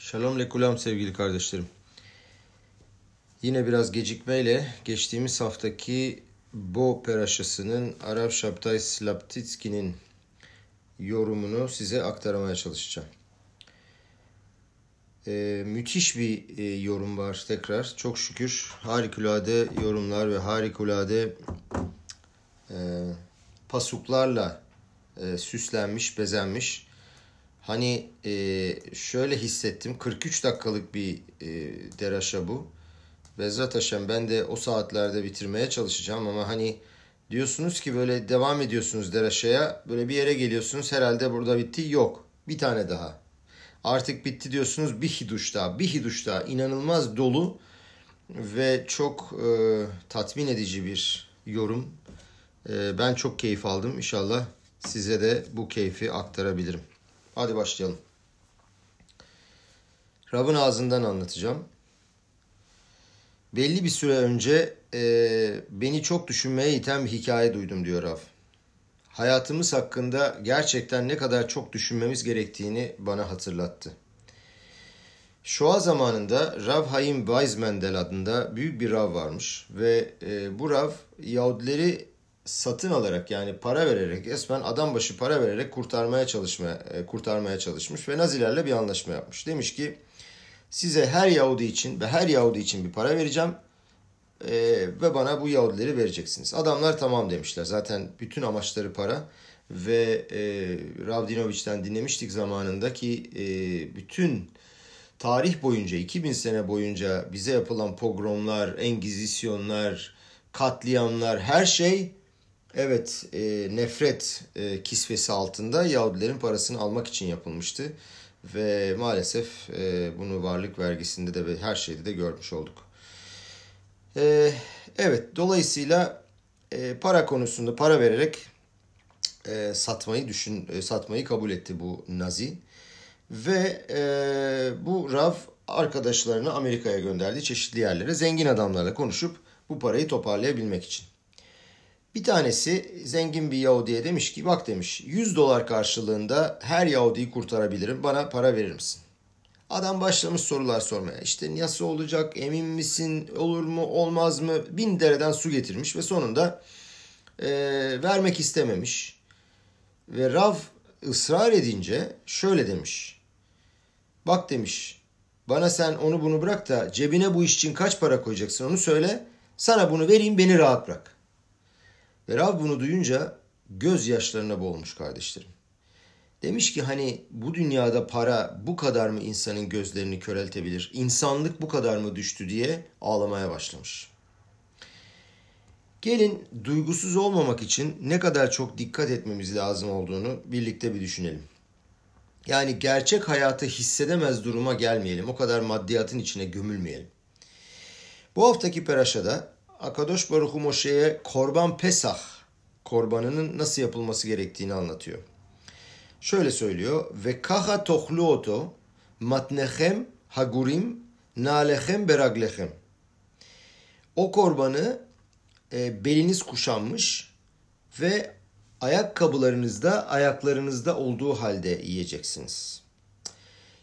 Shalom lekulam sevgili kardeşlerim. Yine biraz gecikmeyle geçtiğimiz haftaki Bo Peraşası'nın Arap Şaptay Slaptitski'nin yorumunu size aktarmaya çalışacağım. Ee, müthiş bir e, yorum var tekrar. Çok şükür harikulade yorumlar ve harikulade e, pasuklarla e, süslenmiş, bezenmiş Hani e, şöyle hissettim. 43 dakikalık bir e, deraşa bu. Bezrat Haşem ben de o saatlerde bitirmeye çalışacağım ama hani diyorsunuz ki böyle devam ediyorsunuz deraşaya. Böyle bir yere geliyorsunuz herhalde burada bitti. Yok. Bir tane daha. Artık bitti diyorsunuz bir hiduş daha. Bir hiduş daha. İnanılmaz dolu ve çok e, tatmin edici bir yorum. E, ben çok keyif aldım. İnşallah size de bu keyfi aktarabilirim. Hadi başlayalım. Rab'ın ağzından anlatacağım. Belli bir süre önce e, beni çok düşünmeye iten bir hikaye duydum diyor Rav. Hayatımız hakkında gerçekten ne kadar çok düşünmemiz gerektiğini bana hatırlattı. Şoa zamanında Rav Haim Weizmendel adında büyük bir Rav varmış ve e, bu Rav Yahudileri satın alarak yani para vererek resmen adam başı para vererek kurtarmaya çalışmaya e, kurtarmaya çalışmış ve Nazilerle bir anlaşma yapmış. Demiş ki size her Yahudi için ve her Yahudi için bir para vereceğim e, ve bana bu Yahudileri vereceksiniz. Adamlar tamam demişler. Zaten bütün amaçları para ve e, Ravdinoviç'ten dinlemiştik zamanında ki e, bütün tarih boyunca 2000 sene boyunca bize yapılan pogromlar, engizisyonlar, katliamlar her şey Evet, e, nefret e, kisvesi altında Yahudilerin parasını almak için yapılmıştı. Ve maalesef e, bunu varlık vergisinde de ve her şeyde de görmüş olduk. E, evet, dolayısıyla e, para konusunda para vererek e, satmayı düşün, e, satmayı kabul etti bu Nazi. Ve e, bu Rav arkadaşlarını Amerika'ya gönderdi çeşitli yerlere zengin adamlarla konuşup bu parayı toparlayabilmek için. Bir tanesi zengin bir Yahudi'ye demiş ki bak demiş 100 dolar karşılığında her Yahudi'yi kurtarabilirim bana para verir misin? Adam başlamış sorular sormaya. İşte nasıl olacak, emin misin, olur mu, olmaz mı? Bin dereden su getirmiş ve sonunda e, vermek istememiş. Ve Rav ısrar edince şöyle demiş. Bak demiş, bana sen onu bunu bırak da cebine bu iş için kaç para koyacaksın onu söyle. Sana bunu vereyim beni rahat bırak. Ve Rav bunu duyunca gözyaşlarına boğulmuş kardeşlerim. Demiş ki hani bu dünyada para bu kadar mı insanın gözlerini köreltebilir? İnsanlık bu kadar mı düştü diye ağlamaya başlamış. Gelin duygusuz olmamak için ne kadar çok dikkat etmemiz lazım olduğunu birlikte bir düşünelim. Yani gerçek hayatı hissedemez duruma gelmeyelim. O kadar maddiyatın içine gömülmeyelim. Bu haftaki peraşada Akadosh Baruch Moşe'ye Korban Pesah korbanının nasıl yapılması gerektiğini anlatıyor. Şöyle söylüyor. Ve kaha tohluoto matnechem hagurim nalechem beraglechem. O korbanı e, beliniz kuşanmış ve ayakkabılarınızda ayaklarınızda olduğu halde yiyeceksiniz.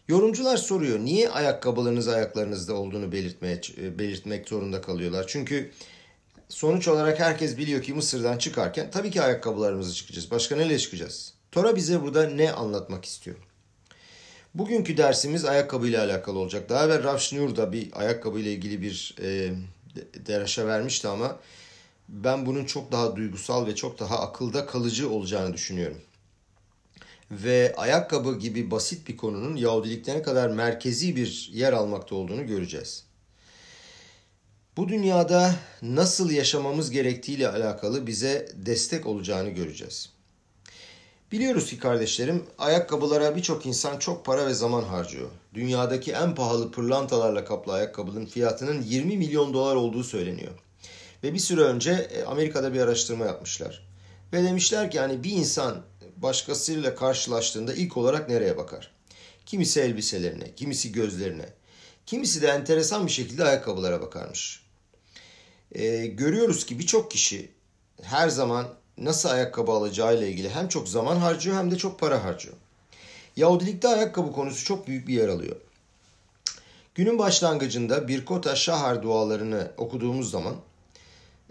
Yorumcular soruyor niye ayakkabılarınız ayaklarınızda olduğunu belirtmeye e, belirtmek zorunda kalıyorlar. Çünkü sonuç olarak herkes biliyor ki Mısır'dan çıkarken tabii ki ayakkabılarımızı çıkacağız. Başka neyle çıkacağız? Tora bize burada ne anlatmak istiyor? Bugünkü dersimiz ayakkabı ile alakalı olacak. Daha evvel Rav Shnur da bir ayakkabı ile ilgili bir e, deraşa vermişti ama ben bunun çok daha duygusal ve çok daha akılda kalıcı olacağını düşünüyorum ve ayakkabı gibi basit bir konunun Yahudilikte ne kadar merkezi bir yer almakta olduğunu göreceğiz. Bu dünyada nasıl yaşamamız gerektiğiyle alakalı bize destek olacağını göreceğiz. Biliyoruz ki kardeşlerim ayakkabılara birçok insan çok para ve zaman harcıyor. Dünyadaki en pahalı pırlantalarla kaplı ayakkabının fiyatının 20 milyon dolar olduğu söyleniyor. Ve bir süre önce e, Amerika'da bir araştırma yapmışlar. Ve demişler ki yani bir insan başkasıyla karşılaştığında ilk olarak nereye bakar? Kimisi elbiselerine, kimisi gözlerine, kimisi de enteresan bir şekilde ayakkabılara bakarmış. Ee, görüyoruz ki birçok kişi her zaman nasıl ayakkabı alacağıyla ilgili hem çok zaman harcıyor hem de çok para harcıyor. Yahudilikte ayakkabı konusu çok büyük bir yer alıyor. Günün başlangıcında Birkota Şahar dualarını okuduğumuz zaman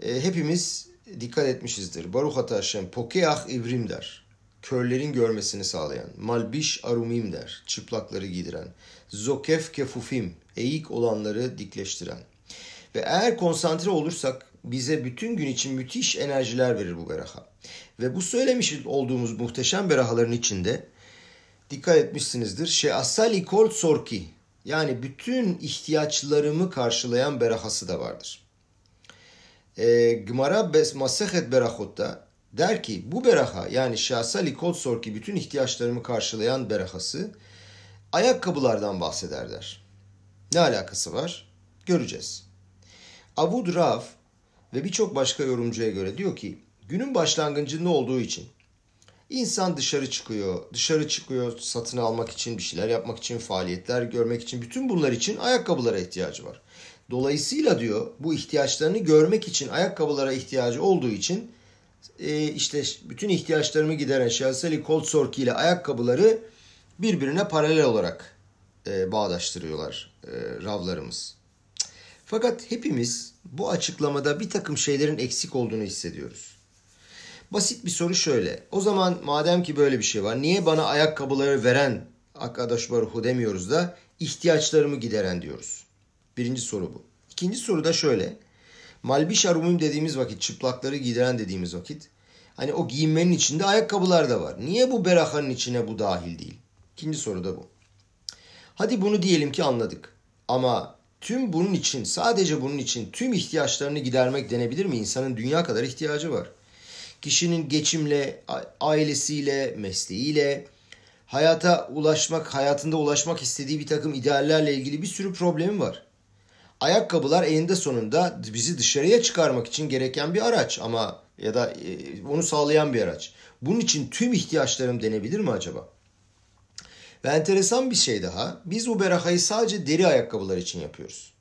e, hepimiz dikkat etmişizdir. Baruch ata Hashem pokeach ivrim der. Körlerin görmesini sağlayan. Malbiş arumim der. Çıplakları giydiren. Zokef kefufim. Eğik olanları dikleştiren. Ve eğer konsantre olursak bize bütün gün için müthiş enerjiler verir bu beraha. Ve bu söylemiş olduğumuz muhteşem berahaların içinde dikkat etmişsinizdir. Şeasali kol sorki yani bütün ihtiyaçlarımı karşılayan berahası da vardır. E, Gmara Masehet Berahot'ta der ki bu beraha yani şahsali kol sorki bütün ihtiyaçlarımı karşılayan berahası ayakkabılardan bahseder der. Ne alakası var? Göreceğiz. Avud Rav ve birçok başka yorumcuya göre diyor ki günün başlangıcında olduğu için insan dışarı çıkıyor, dışarı çıkıyor satın almak için bir şeyler yapmak için, faaliyetler görmek için, bütün bunlar için ayakkabılara ihtiyacı var. Dolayısıyla diyor bu ihtiyaçlarını görmek için ayakkabılara ihtiyacı olduğu için e, işte bütün ihtiyaçlarımı gideren Şahseli Koltsorki ile ayakkabıları birbirine paralel olarak e, bağdaştırıyorlar e, ravlarımız. Fakat hepimiz bu açıklamada bir takım şeylerin eksik olduğunu hissediyoruz. Basit bir soru şöyle. O zaman madem ki böyle bir şey var niye bana ayakkabıları veren arkadaş baruhu demiyoruz da ihtiyaçlarımı gideren diyoruz. Birinci soru bu. İkinci soru da şöyle. Malbiş arumum dediğimiz vakit, çıplakları giydiren dediğimiz vakit. Hani o giyinmenin içinde ayakkabılar da var. Niye bu berahanın içine bu dahil değil? İkinci soru da bu. Hadi bunu diyelim ki anladık. Ama tüm bunun için, sadece bunun için tüm ihtiyaçlarını gidermek denebilir mi? İnsanın dünya kadar ihtiyacı var. Kişinin geçimle, ailesiyle, mesleğiyle, hayata ulaşmak, hayatında ulaşmak istediği bir takım ideallerle ilgili bir sürü problemi var. Ayakkabılar eninde sonunda bizi dışarıya çıkarmak için gereken bir araç ama ya da e, onu sağlayan bir araç. Bunun için tüm ihtiyaçlarım denebilir mi acaba? Ve enteresan bir şey daha. Biz bu berahayı sadece deri ayakkabılar için yapıyoruz.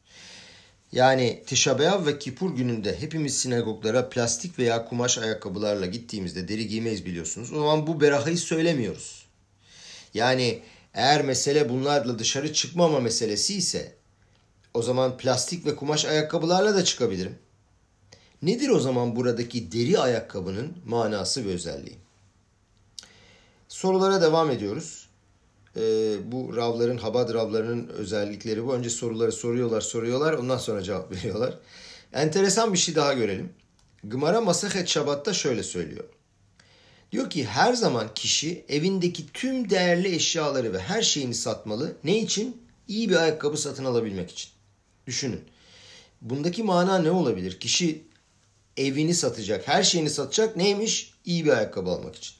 Yani Tişabeyav ve Kipur gününde hepimiz sinagoglara plastik veya kumaş ayakkabılarla gittiğimizde deri giymeyiz biliyorsunuz. O zaman bu berahayı söylemiyoruz. Yani eğer mesele bunlarla dışarı çıkmama meselesi ise o zaman plastik ve kumaş ayakkabılarla da çıkabilirim. Nedir o zaman buradaki deri ayakkabının manası ve özelliği? Sorulara devam ediyoruz. Ee, bu ravların, habad ravlarının özellikleri bu. Önce soruları soruyorlar, soruyorlar. Ondan sonra cevap veriyorlar. Enteresan bir şey daha görelim. Gımara Masahet Şabat'ta şöyle söylüyor. Diyor ki her zaman kişi evindeki tüm değerli eşyaları ve her şeyini satmalı. Ne için? İyi bir ayakkabı satın alabilmek için. Düşünün. Bundaki mana ne olabilir? Kişi evini satacak, her şeyini satacak. Neymiş? İyi bir ayakkabı almak için.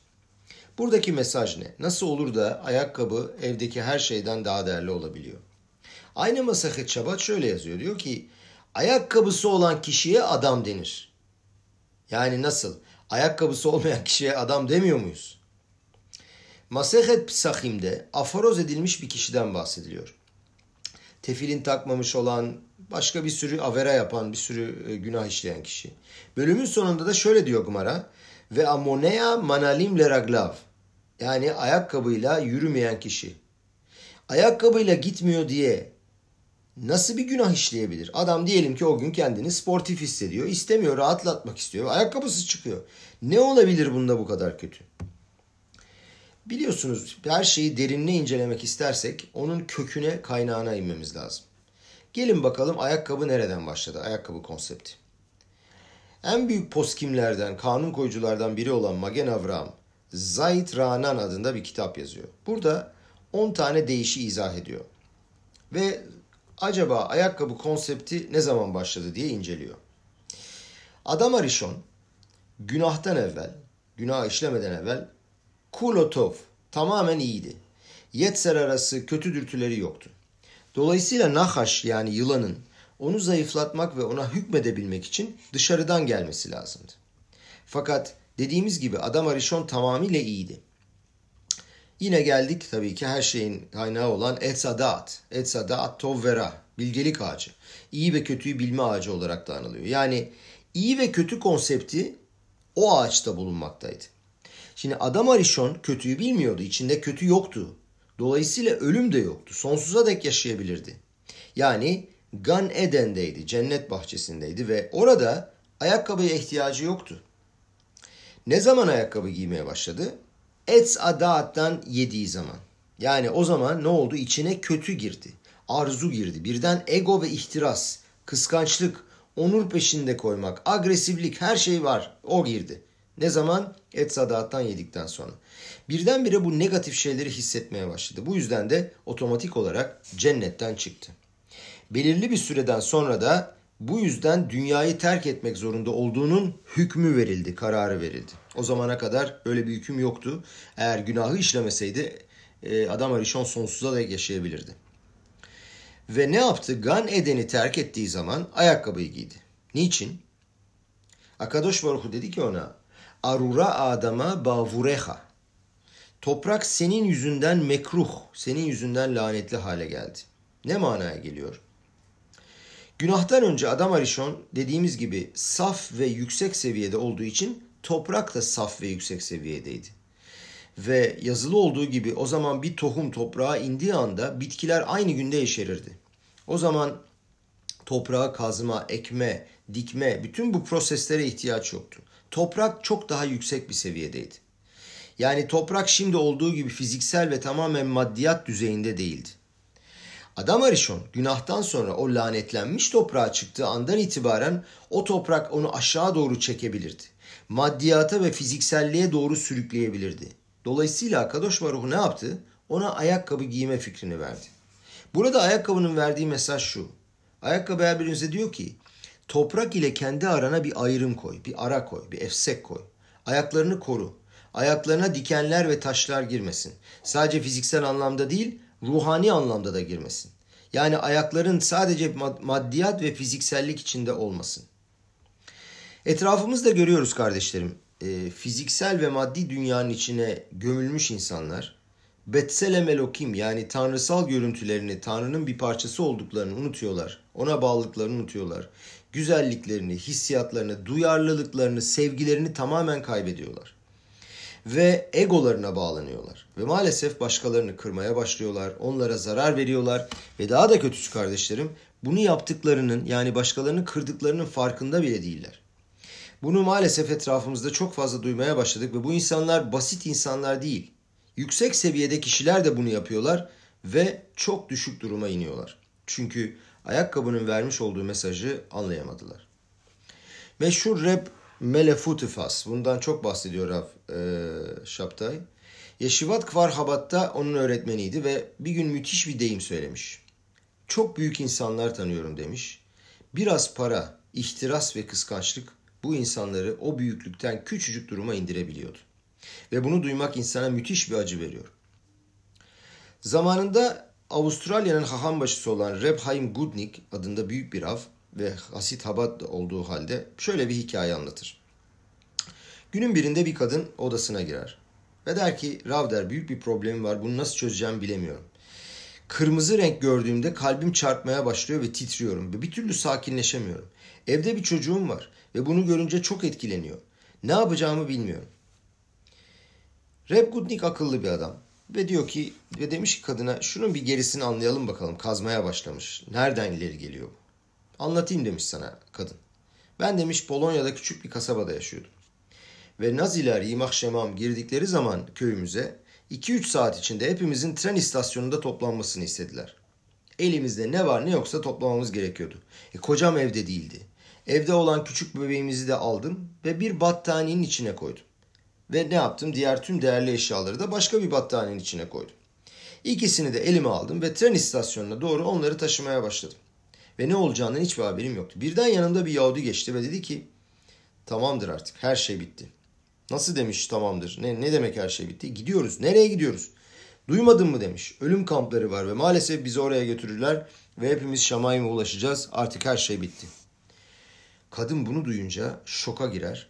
Buradaki mesaj ne? Nasıl olur da ayakkabı evdeki her şeyden daha değerli olabiliyor? Aynı Masahet Şabat şöyle yazıyor. Diyor ki ayakkabısı olan kişiye adam denir. Yani nasıl? Ayakkabısı olmayan kişiye adam demiyor muyuz? Masehet Psachim'de aforoz edilmiş bir kişiden bahsediliyor tefilin takmamış olan, başka bir sürü avera yapan, bir sürü e, günah işleyen kişi. Bölümün sonunda da şöyle diyor Gumara. Ve amonea manalim leraglav. Yani ayakkabıyla yürümeyen kişi. Ayakkabıyla gitmiyor diye nasıl bir günah işleyebilir? Adam diyelim ki o gün kendini sportif hissediyor. istemiyor, rahatlatmak istiyor. Ayakkabısız çıkıyor. Ne olabilir bunda bu kadar kötü? Biliyorsunuz her şeyi derinine incelemek istersek onun köküne kaynağına inmemiz lazım. Gelin bakalım ayakkabı nereden başladı? Ayakkabı konsepti. En büyük poskimlerden, kanun koyuculardan biri olan Magen Avram, Zayit Ranan adında bir kitap yazıyor. Burada 10 tane değişi izah ediyor. Ve acaba ayakkabı konsepti ne zaman başladı diye inceliyor. Adam Arishon günahtan evvel, günah işlemeden evvel Kulotov tamamen iyiydi. Yetser arası kötü dürtüleri yoktu. Dolayısıyla Nahaş yani yılanın onu zayıflatmak ve ona hükmedebilmek için dışarıdan gelmesi lazımdı. Fakat dediğimiz gibi adam Arishon tamamıyla iyiydi. Yine geldik tabii ki her şeyin kaynağı olan Etzadat. Etzadat Tovvera, bilgelik ağacı. İyi ve kötüyü bilme ağacı olarak da anılıyor. Yani iyi ve kötü konsepti o ağaçta bulunmaktaydı. Şimdi adam Arishon kötüyü bilmiyordu. İçinde kötü yoktu. Dolayısıyla ölüm de yoktu. Sonsuza dek yaşayabilirdi. Yani Gan Eden'deydi, cennet bahçesindeydi ve orada ayakkabıya ihtiyacı yoktu. Ne zaman ayakkabı giymeye başladı? Etz Adaat'tan yediği zaman. Yani o zaman ne oldu? İçine kötü girdi. Arzu girdi. Birden ego ve ihtiras, kıskançlık, onur peşinde koymak, agresiflik her şey var. O girdi. Ne zaman? Et sadattan yedikten sonra. Birdenbire bu negatif şeyleri hissetmeye başladı. Bu yüzden de otomatik olarak cennetten çıktı. Belirli bir süreden sonra da bu yüzden dünyayı terk etmek zorunda olduğunun hükmü verildi, kararı verildi. O zamana kadar öyle bir hüküm yoktu. Eğer günahı işlemeseydi e, adam Arishon sonsuza da yaşayabilirdi. Ve ne yaptı? Gan Eden'i terk ettiği zaman ayakkabıyı giydi. Niçin? Akadosh Baruch dedi ki ona Arura adama bavureha. Toprak senin yüzünden mekruh, senin yüzünden lanetli hale geldi. Ne manaya geliyor? Günahtan önce Adam Arishon dediğimiz gibi saf ve yüksek seviyede olduğu için toprak da saf ve yüksek seviyedeydi. Ve yazılı olduğu gibi o zaman bir tohum toprağa indiği anda bitkiler aynı günde yeşerirdi. O zaman toprağa kazma, ekme, dikme bütün bu proseslere ihtiyaç yoktu. Toprak çok daha yüksek bir seviyedeydi. Yani toprak şimdi olduğu gibi fiziksel ve tamamen maddiyat düzeyinde değildi. Adam Arishon günahtan sonra o lanetlenmiş toprağa çıktığı andan itibaren o toprak onu aşağı doğru çekebilirdi. Maddiyata ve fizikselliğe doğru sürükleyebilirdi. Dolayısıyla Kadosh Baruch ne yaptı? Ona ayakkabı giyme fikrini verdi. Burada ayakkabının verdiği mesaj şu. Ayakkabı her birinize diyor ki toprak ile kendi arana bir ayrım koy, bir ara koy, bir efsek koy. Ayaklarını koru. Ayaklarına dikenler ve taşlar girmesin. Sadece fiziksel anlamda değil, ruhani anlamda da girmesin. Yani ayakların sadece maddiyat ve fiziksellik içinde olmasın. Etrafımızda görüyoruz kardeşlerim. E, fiziksel ve maddi dünyanın içine gömülmüş insanlar Betselem Elokim yani tanrısal görüntülerini, Tanrı'nın bir parçası olduklarını unutuyorlar. Ona bağlılıklarını unutuyorlar. Güzelliklerini, hissiyatlarını, duyarlılıklarını, sevgilerini tamamen kaybediyorlar. Ve egolarına bağlanıyorlar. Ve maalesef başkalarını kırmaya başlıyorlar. Onlara zarar veriyorlar. Ve daha da kötüsü kardeşlerim bunu yaptıklarının yani başkalarını kırdıklarının farkında bile değiller. Bunu maalesef etrafımızda çok fazla duymaya başladık ve bu insanlar basit insanlar değil. Yüksek seviyede kişiler de bunu yapıyorlar ve çok düşük duruma iniyorlar. Çünkü ayakkabının vermiş olduğu mesajı anlayamadılar. Meşhur rap Melefutifas. Bundan çok bahsediyor Rav e, Şaptay. Yeşivat Kvar Habat'ta onun öğretmeniydi ve bir gün müthiş bir deyim söylemiş. Çok büyük insanlar tanıyorum demiş. Biraz para, ihtiras ve kıskançlık bu insanları o büyüklükten küçücük duruma indirebiliyordu. Ve bunu duymak insana müthiş bir acı veriyor. Zamanında Avustralya'nın haham başısı olan Reb Haim Gudnik adında büyük bir av ve Hasit Habat olduğu halde şöyle bir hikaye anlatır. Günün birinde bir kadın odasına girer ve der ki Rav der büyük bir problemim var bunu nasıl çözeceğim bilemiyorum. Kırmızı renk gördüğümde kalbim çarpmaya başlıyor ve titriyorum ve bir türlü sakinleşemiyorum. Evde bir çocuğum var ve bunu görünce çok etkileniyor. Ne yapacağımı bilmiyorum. Reb Gudnik akıllı bir adam. Ve diyor ki ve demiş ki kadına şunun bir gerisini anlayalım bakalım. Kazmaya başlamış. Nereden ileri geliyor bu? Anlatayım demiş sana kadın. Ben demiş Polonya'da küçük bir kasabada yaşıyordum. Ve Naziler Yimah Şemam girdikleri zaman köyümüze 2-3 saat içinde hepimizin tren istasyonunda toplanmasını istediler. Elimizde ne var ne yoksa toplamamız gerekiyordu. E, kocam evde değildi. Evde olan küçük bebeğimizi de aldım ve bir battaniyenin içine koydum. Ve ne yaptım? Diğer tüm değerli eşyaları da başka bir battaniyenin içine koydum. İkisini de elime aldım ve tren istasyonuna doğru onları taşımaya başladım. Ve ne olacağından hiçbir haberim yoktu. Birden yanımda bir Yahudi geçti ve dedi ki tamamdır artık her şey bitti. Nasıl demiş tamamdır? Ne, ne demek her şey bitti? Gidiyoruz. Nereye gidiyoruz? Duymadın mı demiş. Ölüm kampları var ve maalesef bizi oraya götürürler ve hepimiz Şamayim'e ulaşacağız. Artık her şey bitti. Kadın bunu duyunca şoka girer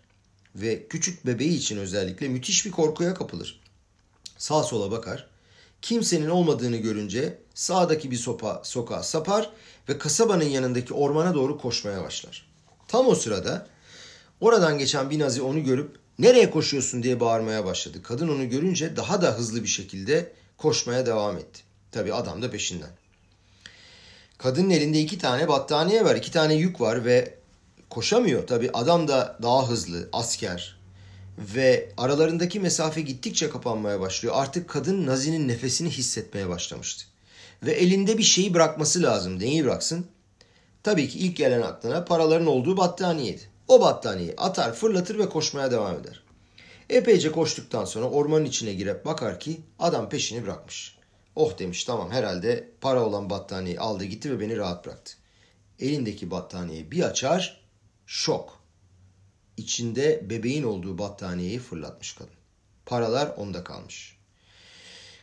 ve küçük bebeği için özellikle müthiş bir korkuya kapılır. Sağ sola bakar. Kimsenin olmadığını görünce sağdaki bir sopa, sokağa sapar ve kasabanın yanındaki ormana doğru koşmaya başlar. Tam o sırada oradan geçen bir nazi onu görüp nereye koşuyorsun diye bağırmaya başladı. Kadın onu görünce daha da hızlı bir şekilde koşmaya devam etti. Tabi adam da peşinden. Kadının elinde iki tane battaniye var, iki tane yük var ve koşamıyor. Tabi adam da daha hızlı, asker ve aralarındaki mesafe gittikçe kapanmaya başlıyor. Artık kadın Nazi'nin nefesini hissetmeye başlamıştı. Ve elinde bir şeyi bırakması lazım. Neyi bıraksın? Tabii ki ilk gelen aklına paraların olduğu battaniyeydi. O battaniyeyi atar, fırlatır ve koşmaya devam eder. Epeyce koştuktan sonra ormanın içine girip bakar ki adam peşini bırakmış. Oh demiş tamam herhalde para olan battaniyeyi aldı gitti ve beni rahat bıraktı. Elindeki battaniyeyi bir açar, şok. İçinde bebeğin olduğu battaniyeyi fırlatmış kadın. Paralar onda kalmış.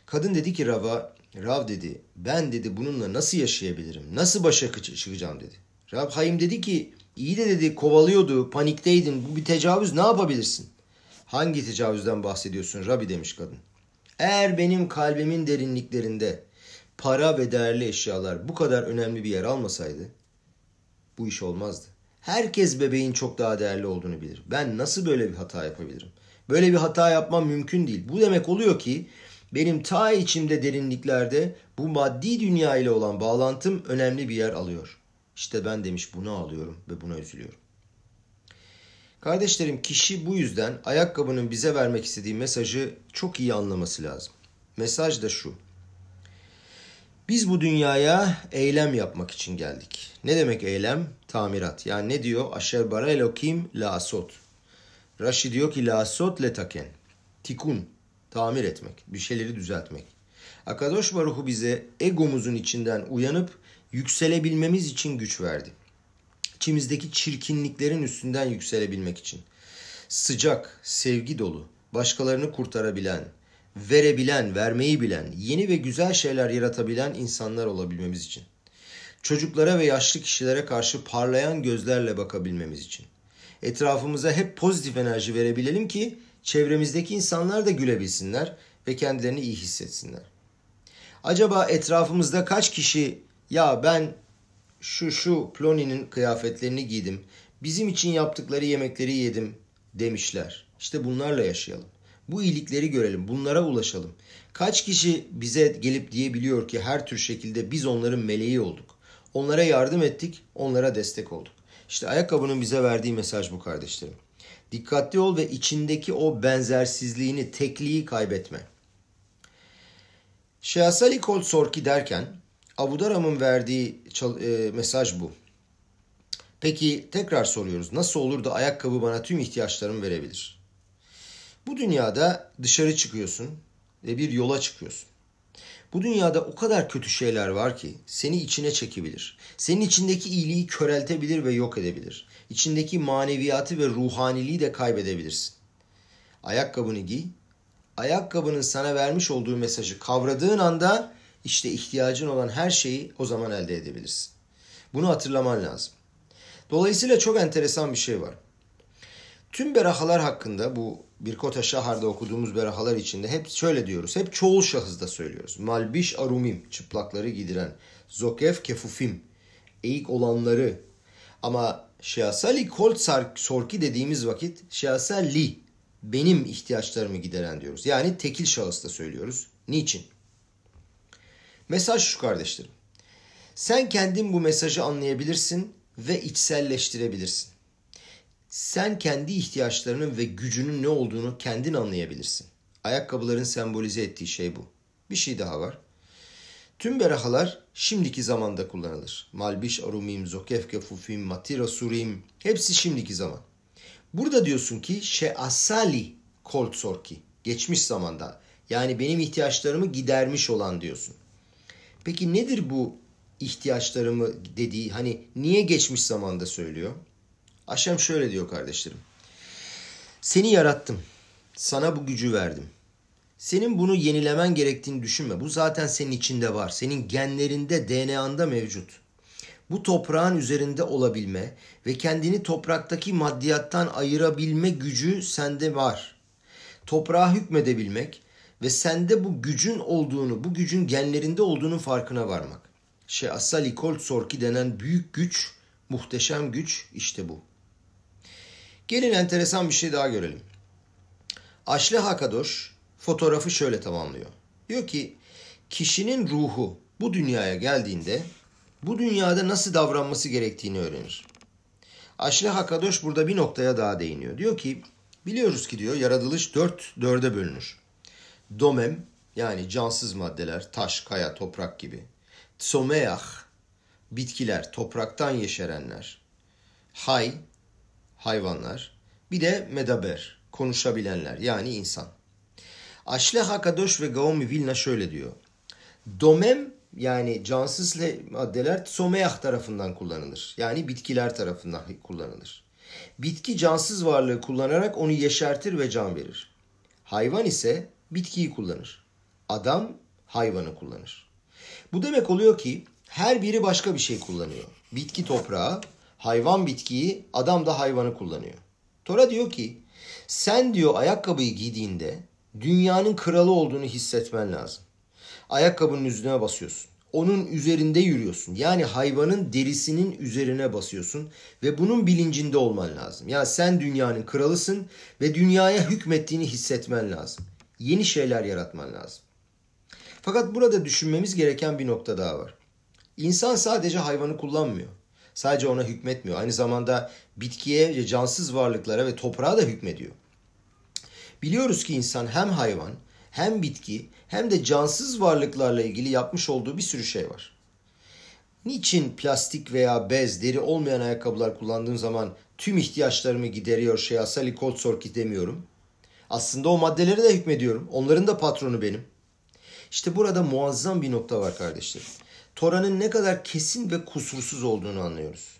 Kadın dedi ki Rav'a, Rav dedi ben dedi bununla nasıl yaşayabilirim? Nasıl başa çıkacağım dedi. Rav Hayim dedi ki iyi de dedi kovalıyordu, panikteydin. Bu bir tecavüz ne yapabilirsin? Hangi tecavüzden bahsediyorsun Rabbi demiş kadın. Eğer benim kalbimin derinliklerinde para ve değerli eşyalar bu kadar önemli bir yer almasaydı bu iş olmazdı. Herkes bebeğin çok daha değerli olduğunu bilir. Ben nasıl böyle bir hata yapabilirim? Böyle bir hata yapmam mümkün değil. Bu demek oluyor ki benim ta içimde derinliklerde bu maddi dünya ile olan bağlantım önemli bir yer alıyor. İşte ben demiş bunu alıyorum ve buna üzülüyorum. Kardeşlerim kişi bu yüzden ayakkabının bize vermek istediği mesajı çok iyi anlaması lazım. Mesaj da şu. Biz bu dünyaya eylem yapmak için geldik. Ne demek eylem? Tamirat. Yani ne diyor? Aşer bara elokim la asot. Rashi diyor ki la asot le taken. Tikun. Tamir etmek. Bir şeyleri düzeltmek. Akadosh Baruhu bize egomuzun içinden uyanıp yükselebilmemiz için güç verdi içimizdeki çirkinliklerin üstünden yükselebilmek için. Sıcak, sevgi dolu, başkalarını kurtarabilen, verebilen, vermeyi bilen, yeni ve güzel şeyler yaratabilen insanlar olabilmemiz için. Çocuklara ve yaşlı kişilere karşı parlayan gözlerle bakabilmemiz için. Etrafımıza hep pozitif enerji verebilelim ki çevremizdeki insanlar da gülebilsinler ve kendilerini iyi hissetsinler. Acaba etrafımızda kaç kişi ya ben şu şu Plony'nin kıyafetlerini giydim. Bizim için yaptıkları yemekleri yedim demişler. İşte bunlarla yaşayalım. Bu iyilikleri görelim, bunlara ulaşalım. Kaç kişi bize gelip diyebiliyor ki her tür şekilde biz onların meleği olduk. Onlara yardım ettik, onlara destek olduk. İşte ayakkabının bize verdiği mesaj bu kardeşlerim. Dikkatli ol ve içindeki o benzersizliğini, tekliği kaybetme. Şehasali Kol Sorki derken Abudaram'ın verdiği e, mesaj bu. Peki tekrar soruyoruz. Nasıl olur da ayakkabı bana tüm ihtiyaçlarımı verebilir? Bu dünyada dışarı çıkıyorsun ve bir yola çıkıyorsun. Bu dünyada o kadar kötü şeyler var ki seni içine çekebilir. Senin içindeki iyiliği köreltebilir ve yok edebilir. İçindeki maneviyatı ve ruhaniliği de kaybedebilirsin. Ayakkabını giy. Ayakkabının sana vermiş olduğu mesajı kavradığın anda işte ihtiyacın olan her şeyi o zaman elde edebilirsin. Bunu hatırlaman lazım. Dolayısıyla çok enteresan bir şey var. Tüm berahalar hakkında bu Birkota Şahar'da okuduğumuz berahalar içinde hep şöyle diyoruz. Hep çoğul şahızda söylüyoruz. Malbiş arumim, çıplakları gidiren. Zokef kefufim, eğik olanları. Ama şeasali kol sorki dediğimiz vakit şeasali, benim ihtiyaçlarımı gideren diyoruz. Yani tekil şahısta söylüyoruz. Niçin? Mesaj şu kardeşlerim. Sen kendin bu mesajı anlayabilirsin ve içselleştirebilirsin. Sen kendi ihtiyaçlarının ve gücünün ne olduğunu kendin anlayabilirsin. Ayakkabıların sembolize ettiği şey bu. Bir şey daha var. Tüm berahalar şimdiki zamanda kullanılır. Malbiş arumim, zokefke fufim, matira surim hepsi şimdiki zaman. Burada diyorsun ki şeasali kolt sorki geçmiş zamanda yani benim ihtiyaçlarımı gidermiş olan diyorsun. Peki nedir bu ihtiyaçlarımı dediği hani niye geçmiş zamanda söylüyor? Aşem şöyle diyor kardeşlerim. Seni yarattım. Sana bu gücü verdim. Senin bunu yenilemen gerektiğini düşünme. Bu zaten senin içinde var. Senin genlerinde, DNA'nda mevcut. Bu toprağın üzerinde olabilme ve kendini topraktaki maddiyattan ayırabilme gücü sende var. Toprağa hükmedebilmek, ve sende bu gücün olduğunu, bu gücün genlerinde olduğunun farkına varmak. Şey Asali Kolt Sorki denen büyük güç, muhteşem güç işte bu. Gelin enteresan bir şey daha görelim. Aşle Hakadoş fotoğrafı şöyle tamamlıyor. Diyor ki kişinin ruhu bu dünyaya geldiğinde bu dünyada nasıl davranması gerektiğini öğrenir. Aşre Hakadoş burada bir noktaya daha değiniyor. Diyor ki biliyoruz ki diyor yaratılış dört dörde bölünür. Domem yani cansız maddeler, taş, kaya, toprak gibi. Tsomeach, bitkiler, topraktan yeşerenler. Hay, hayvanlar. Bir de medaber, konuşabilenler yani insan. Aşle Hakadosh ve Gaomi Vilna şöyle diyor. Domem yani cansız maddeler tsomeach tarafından kullanılır. Yani bitkiler tarafından kullanılır. Bitki cansız varlığı kullanarak onu yeşertir ve can verir. Hayvan ise bitkiyi kullanır. Adam hayvanı kullanır. Bu demek oluyor ki her biri başka bir şey kullanıyor. Bitki toprağı, hayvan bitkiyi, adam da hayvanı kullanıyor. Tora diyor ki sen diyor ayakkabıyı giydiğinde dünyanın kralı olduğunu hissetmen lazım. Ayakkabının üzerine basıyorsun. Onun üzerinde yürüyorsun. Yani hayvanın derisinin üzerine basıyorsun ve bunun bilincinde olman lazım. Yani sen dünyanın kralısın ve dünyaya hükmettiğini hissetmen lazım. Yeni şeyler yaratman lazım. Fakat burada düşünmemiz gereken bir nokta daha var. İnsan sadece hayvanı kullanmıyor. Sadece ona hükmetmiyor. Aynı zamanda bitkiye ve cansız varlıklara ve toprağa da hükmediyor. Biliyoruz ki insan hem hayvan hem bitki hem de cansız varlıklarla ilgili yapmış olduğu bir sürü şey var. Niçin plastik veya bez, deri olmayan ayakkabılar kullandığım zaman tüm ihtiyaçlarımı gideriyor şey asali koltsorki demiyorum. Aslında o maddelere de hükmediyorum. Onların da patronu benim. İşte burada muazzam bir nokta var kardeşlerim. Tora'nın ne kadar kesin ve kusursuz olduğunu anlıyoruz.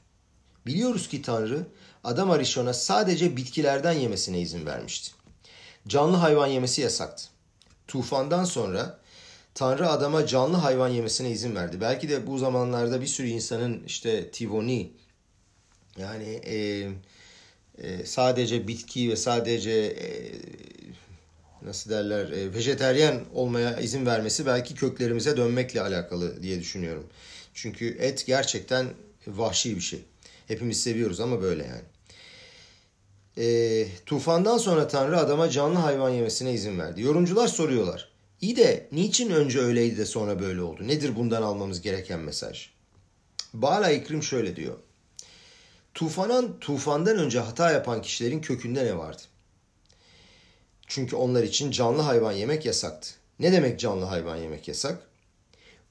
Biliyoruz ki Tanrı Adam Arishon'a sadece bitkilerden yemesine izin vermişti. Canlı hayvan yemesi yasaktı. Tufandan sonra Tanrı adama canlı hayvan yemesine izin verdi. Belki de bu zamanlarda bir sürü insanın işte tivoni yani e, e, sadece bitki ve sadece e, nasıl derler e, vejeteryen olmaya izin vermesi belki köklerimize dönmekle alakalı diye düşünüyorum. Çünkü et gerçekten vahşi bir şey. Hepimiz seviyoruz ama böyle yani. E, tufandan sonra Tanrı adama canlı hayvan yemesine izin verdi. Yorumcular soruyorlar. İyi de niçin önce öyleydi de sonra böyle oldu? Nedir bundan almamız gereken mesaj? Bala İkrim şöyle diyor. Tufanan, tufandan önce hata yapan kişilerin kökünde ne vardı? Çünkü onlar için canlı hayvan yemek yasaktı. Ne demek canlı hayvan yemek yasak?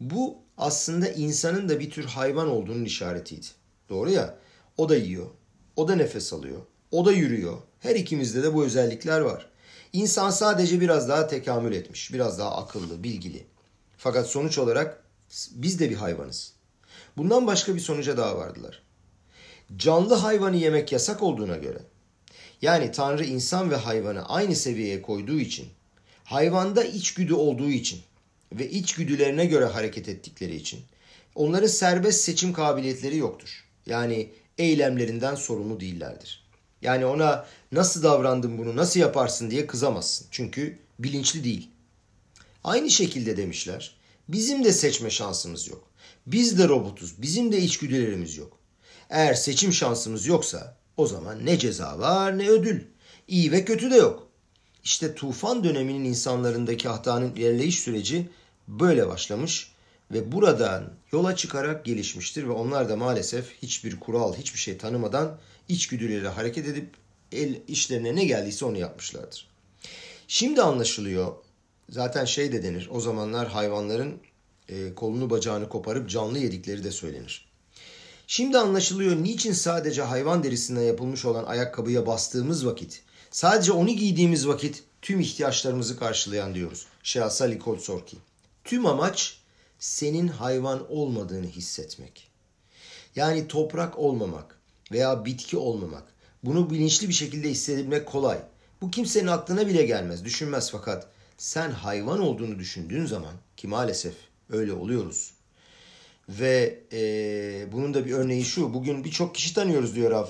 Bu aslında insanın da bir tür hayvan olduğunun işaretiydi. Doğru ya. O da yiyor. O da nefes alıyor. O da yürüyor. Her ikimizde de bu özellikler var. İnsan sadece biraz daha tekamül etmiş. Biraz daha akıllı, bilgili. Fakat sonuç olarak biz de bir hayvanız. Bundan başka bir sonuca daha vardılar. Canlı hayvanı yemek yasak olduğuna göre yani Tanrı insan ve hayvanı aynı seviyeye koyduğu için, hayvanda içgüdü olduğu için ve içgüdülerine göre hareket ettikleri için onların serbest seçim kabiliyetleri yoktur. Yani eylemlerinden sorumlu değillerdir. Yani ona nasıl davrandın bunu nasıl yaparsın diye kızamazsın. Çünkü bilinçli değil. Aynı şekilde demişler. Bizim de seçme şansımız yok. Biz de robotuz. Bizim de içgüdülerimiz yok. Eğer seçim şansımız yoksa o zaman ne ceza var ne ödül. İyi ve kötü de yok. İşte tufan döneminin insanlarındaki hatanın ilerleyiş süreci böyle başlamış ve buradan yola çıkarak gelişmiştir ve onlar da maalesef hiçbir kural, hiçbir şey tanımadan içgüdüleriyle hareket edip el işlerine ne geldiyse onu yapmışlardır. Şimdi anlaşılıyor. Zaten şey de denir. O zamanlar hayvanların e, kolunu bacağını koparıp canlı yedikleri de söylenir. Şimdi anlaşılıyor niçin sadece hayvan derisinden yapılmış olan ayakkabıya bastığımız vakit, sadece onu giydiğimiz vakit tüm ihtiyaçlarımızı karşılayan diyoruz. Şehasali Kolsorki. Tüm amaç senin hayvan olmadığını hissetmek. Yani toprak olmamak veya bitki olmamak. Bunu bilinçli bir şekilde hissedebilmek kolay. Bu kimsenin aklına bile gelmez, düşünmez fakat sen hayvan olduğunu düşündüğün zaman ki maalesef öyle oluyoruz. Ve e, bunun da bir örneği şu. Bugün birçok kişi tanıyoruz diyor Rav.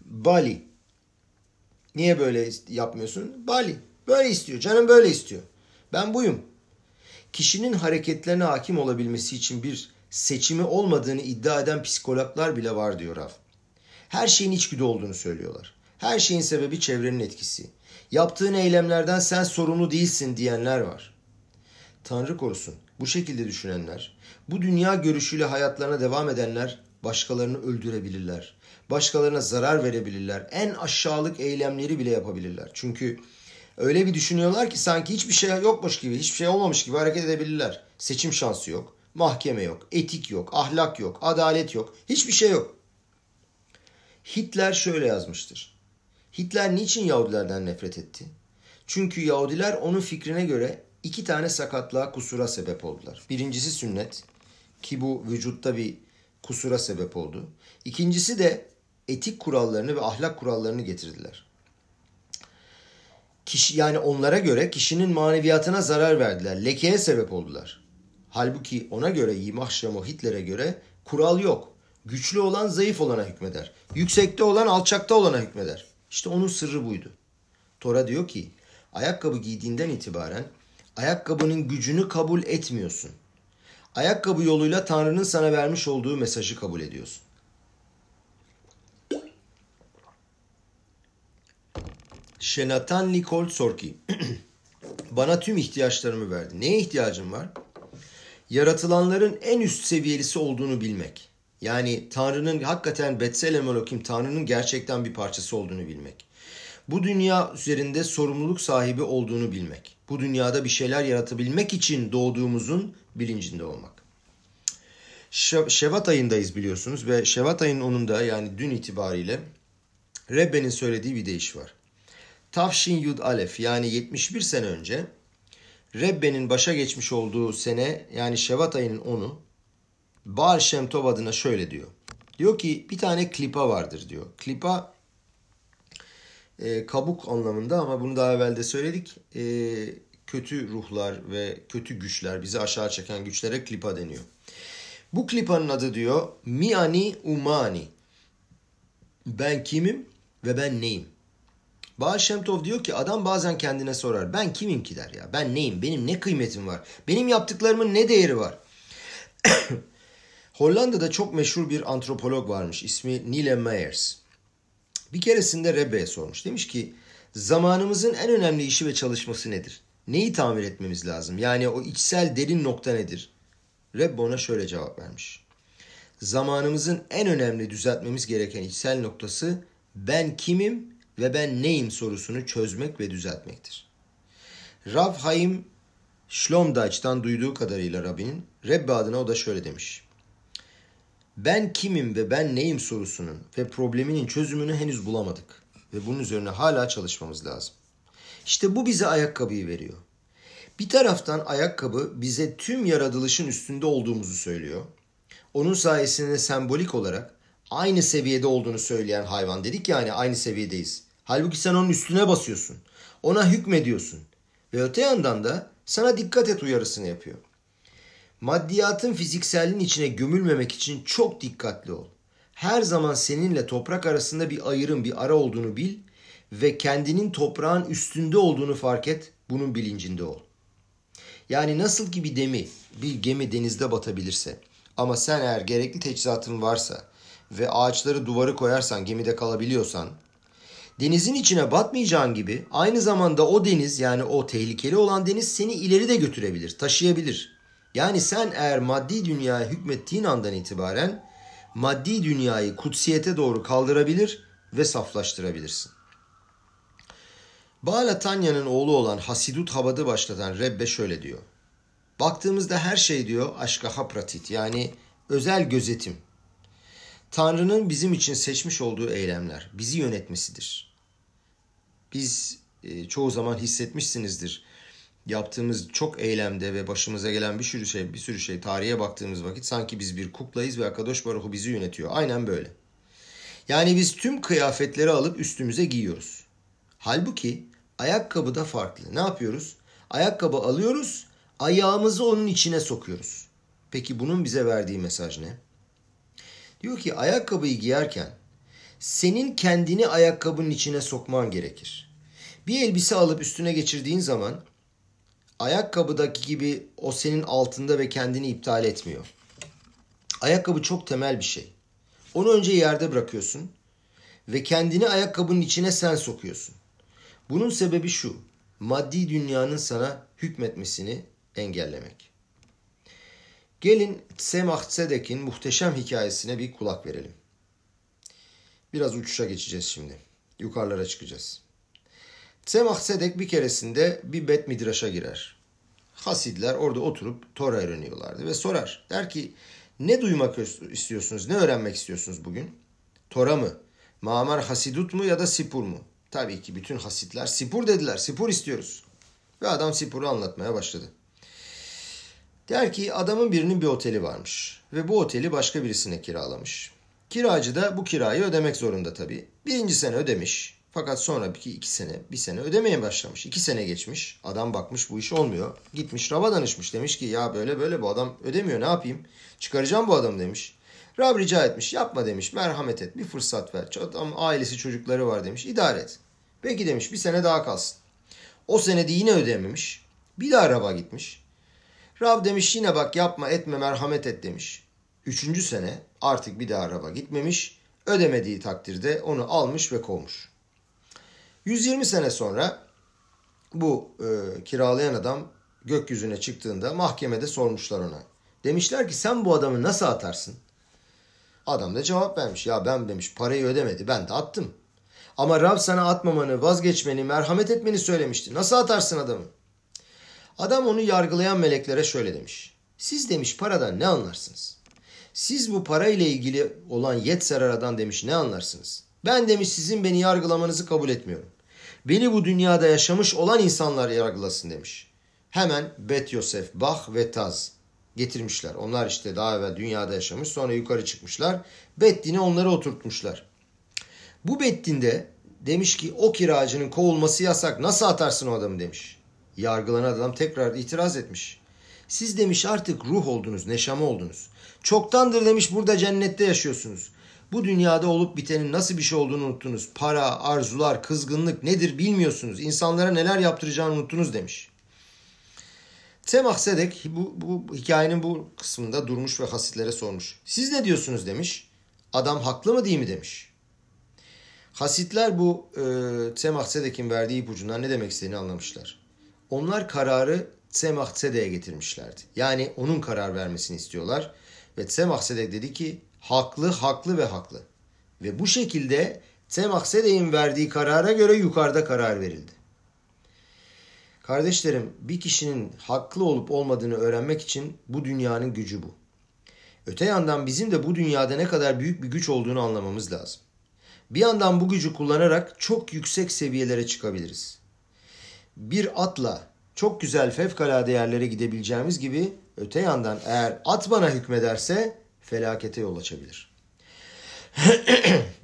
Bali. Niye böyle yapmıyorsun? Bali. Böyle istiyor. Canım böyle istiyor. Ben buyum. Kişinin hareketlerine hakim olabilmesi için bir seçimi olmadığını iddia eden psikologlar bile var diyor Rav. Her şeyin içgüdü olduğunu söylüyorlar. Her şeyin sebebi çevrenin etkisi. Yaptığın eylemlerden sen sorumlu değilsin diyenler var. Tanrı korusun. Bu şekilde düşünenler Bu dünya görüşüyle hayatlarına devam edenler başkalarını öldürebilirler. Başkalarına zarar verebilirler. En aşağılık eylemleri bile yapabilirler. Çünkü öyle bir düşünüyorlar ki sanki hiçbir şey yokmuş gibi, hiçbir şey olmamış gibi hareket edebilirler. Seçim şansı yok, mahkeme yok, etik yok, ahlak yok, adalet yok, hiçbir şey yok. Hitler şöyle yazmıştır. Hitler niçin Yahudilerden nefret etti? Çünkü Yahudiler onun fikrine göre iki tane sakatlığa kusura sebep oldular. Birincisi sünnet ki bu vücutta bir kusura sebep oldu. İkincisi de etik kurallarını ve ahlak kurallarını getirdiler. Kişi yani onlara göre kişinin maneviyatına zarar verdiler. Lekeye sebep oldular. Halbuki ona göre Yimah Şamo Hitler'e göre kural yok. Güçlü olan zayıf olana hükmeder. Yüksekte olan alçakta olana hükmeder. İşte onun sırrı buydu. Tora diyor ki ayakkabı giydiğinden itibaren ayakkabının gücünü kabul etmiyorsun. Ayakkabı yoluyla Tanrı'nın sana vermiş olduğu mesajı kabul ediyorsun. Şenatan Nikol Sorki Bana tüm ihtiyaçlarımı verdi. Neye ihtiyacım var? Yaratılanların en üst seviyelisi olduğunu bilmek. Yani Tanrı'nın hakikaten Betselem Elohim Tanrı'nın gerçekten bir parçası olduğunu bilmek. Bu dünya üzerinde sorumluluk sahibi olduğunu bilmek. Bu dünyada bir şeyler yaratabilmek için doğduğumuzun bilincinde olmak. Şevat ayındayız biliyorsunuz ve Şevat ayının onunda yani dün itibariyle Rebbe'nin söylediği bir deyiş var. Tavşin Yud Alef yani 71 sene önce Rebbe'nin başa geçmiş olduğu sene yani Şevat ayının 10'u Baal Shem Tov adına şöyle diyor. Diyor ki bir tane klipa vardır diyor. Klipa e, kabuk anlamında ama bunu daha evvel de söyledik. E, kötü ruhlar ve kötü güçler bizi aşağı çeken güçlere klipa deniyor. Bu klipanın adı diyor Miani Umani. Ben kimim ve ben neyim? Baal Şemtov diyor ki adam bazen kendine sorar. Ben kimim ki der ya. Ben neyim? Benim ne kıymetim var? Benim yaptıklarımın ne değeri var? Hollanda'da çok meşhur bir antropolog varmış. İsmi Nile Meyers. Bir keresinde Rebbe'ye sormuş. Demiş ki zamanımızın en önemli işi ve çalışması nedir? Neyi tamir etmemiz lazım? Yani o içsel derin nokta nedir? Rebbe ona şöyle cevap vermiş. Zamanımızın en önemli düzeltmemiz gereken içsel noktası ben kimim ve ben neyim sorusunu çözmek ve düzeltmektir. Rav Haim Şlomdaç'tan duyduğu kadarıyla Rabbinin Rebbe adına o da şöyle demiş. Ben kimim ve ben neyim sorusunun ve probleminin çözümünü henüz bulamadık ve bunun üzerine hala çalışmamız lazım. İşte bu bize ayakkabıyı veriyor. Bir taraftan ayakkabı bize tüm yaratılışın üstünde olduğumuzu söylüyor. Onun sayesinde sembolik olarak aynı seviyede olduğunu söyleyen hayvan dedik yani aynı seviyedeyiz. Halbuki sen onun üstüne basıyorsun. Ona hükmediyorsun. Ve öte yandan da sana dikkat et uyarısını yapıyor. Maddiyatın fizikselliğin içine gömülmemek için çok dikkatli ol. Her zaman seninle toprak arasında bir ayrım, bir ara olduğunu bil ve kendinin toprağın üstünde olduğunu fark et, bunun bilincinde ol. Yani nasıl ki bir demi, bir gemi denizde batabilirse ama sen eğer gerekli teçhizatın varsa ve ağaçları duvarı koyarsan gemide kalabiliyorsan denizin içine batmayacağın gibi aynı zamanda o deniz yani o tehlikeli olan deniz seni ileri de götürebilir, taşıyabilir. Yani sen eğer maddi dünyaya hükmettiğin andan itibaren maddi dünyayı kutsiyete doğru kaldırabilir ve saflaştırabilirsin. Baal Tanya'nın oğlu olan Hasidut Habad'ı başlatan Rebbe şöyle diyor. Baktığımızda her şey diyor aşka hapratit yani özel gözetim. Tanrı'nın bizim için seçmiş olduğu eylemler, bizi yönetmesidir. Biz e, çoğu zaman hissetmişsinizdir. Yaptığımız çok eylemde ve başımıza gelen bir sürü şey, bir sürü şey tarihe baktığımız vakit sanki biz bir kuklayız ve Akadosh Baruhu bizi yönetiyor. Aynen böyle. Yani biz tüm kıyafetleri alıp üstümüze giyiyoruz. Halbuki ayakkabı da farklı. Ne yapıyoruz? Ayakkabı alıyoruz, ayağımızı onun içine sokuyoruz. Peki bunun bize verdiği mesaj ne? Diyor ki ayakkabıyı giyerken senin kendini ayakkabının içine sokman gerekir. Bir elbise alıp üstüne geçirdiğin zaman ayakkabıdaki gibi o senin altında ve kendini iptal etmiyor. Ayakkabı çok temel bir şey. Onu önce yerde bırakıyorsun ve kendini ayakkabının içine sen sokuyorsun. Bunun sebebi şu. Maddi dünyanın sana hükmetmesini engellemek. Gelin Semah Sedek'in muhteşem hikayesine bir kulak verelim. Biraz uçuşa geçeceğiz şimdi. Yukarılara çıkacağız. Semah Sedek bir keresinde bir Bet Midraş'a girer. Hasidler orada oturup Tora öğreniyorlardı ve sorar. Der ki ne duymak istiyorsunuz, ne öğrenmek istiyorsunuz bugün? Tora mı? Mamar Hasidut mu ya da Sipur mu? Tabii ki bütün hasitler Sipur dediler. Sipur istiyoruz. Ve adam Sipur'u anlatmaya başladı. Der ki adamın birinin bir oteli varmış. Ve bu oteli başka birisine kiralamış. Kiracı da bu kirayı ödemek zorunda tabii. Birinci sene ödemiş. Fakat sonra bir iki sene, bir sene ödemeye başlamış. İki sene geçmiş. Adam bakmış bu iş olmuyor. Gitmiş Rab'a danışmış. Demiş ki ya böyle böyle bu adam ödemiyor ne yapayım? Çıkaracağım bu adamı demiş. Rab rica etmiş. Yapma demiş. Merhamet et. Bir fırsat ver. Adam ailesi çocukları var demiş. İdare et. Peki demiş bir sene daha kalsın. O senede yine ödememiş. Bir daha Rab'a gitmiş. Rab demiş yine bak yapma etme merhamet et demiş. Üçüncü sene artık bir daha Rab'a gitmemiş. Ödemediği takdirde onu almış ve kovmuş. 120 sene sonra bu e, kiralayan adam gökyüzüne çıktığında mahkemede sormuşlar ona. Demişler ki sen bu adamı nasıl atarsın? Adam da cevap vermiş. Ya ben demiş parayı ödemedi ben de attım. Ama Rab sana atmamanı, vazgeçmeni, merhamet etmeni söylemişti. Nasıl atarsın adamı? Adam onu yargılayan meleklere şöyle demiş. Siz demiş paradan ne anlarsınız? Siz bu parayla ilgili olan Yetserara'dan demiş ne anlarsınız? Ben demiş sizin beni yargılamanızı kabul etmiyorum. Beni bu dünyada yaşamış olan insanlar yargılasın demiş. Hemen Bet Yosef, Bach ve Taz getirmişler. Onlar işte daha evvel dünyada yaşamış sonra yukarı çıkmışlar. Beddin'e onları oturtmuşlar. Bu Beddin'de demiş ki o kiracının kovulması yasak nasıl atarsın o adamı demiş. Yargılanan adam tekrar itiraz etmiş. Siz demiş artık ruh oldunuz, neşame oldunuz. Çoktandır demiş burada cennette yaşıyorsunuz. Bu dünyada olup bitenin nasıl bir şey olduğunu unuttunuz. Para, arzular, kızgınlık nedir bilmiyorsunuz. İnsanlara neler yaptıracağını unuttunuz demiş. Semah Sedek bu, bu hikayenin bu kısmında durmuş ve hasitlere sormuş. Siz ne diyorsunuz demiş. Adam haklı mı değil mi demiş. Hasitler bu e, Semah Sedek'in verdiği ipucundan ne demek istediğini anlamışlar. Onlar kararı Semah Sedek'e getirmişlerdi. Yani onun karar vermesini istiyorlar. Ve Semah Sedek dedi ki haklı, haklı ve haklı. Ve bu şekilde Semah Sedek'in verdiği karara göre yukarıda karar verildi. Kardeşlerim bir kişinin haklı olup olmadığını öğrenmek için bu dünyanın gücü bu. Öte yandan bizim de bu dünyada ne kadar büyük bir güç olduğunu anlamamız lazım. Bir yandan bu gücü kullanarak çok yüksek seviyelere çıkabiliriz. Bir atla çok güzel fevkalade yerlere gidebileceğimiz gibi öte yandan eğer at bana hükmederse felakete yol açabilir.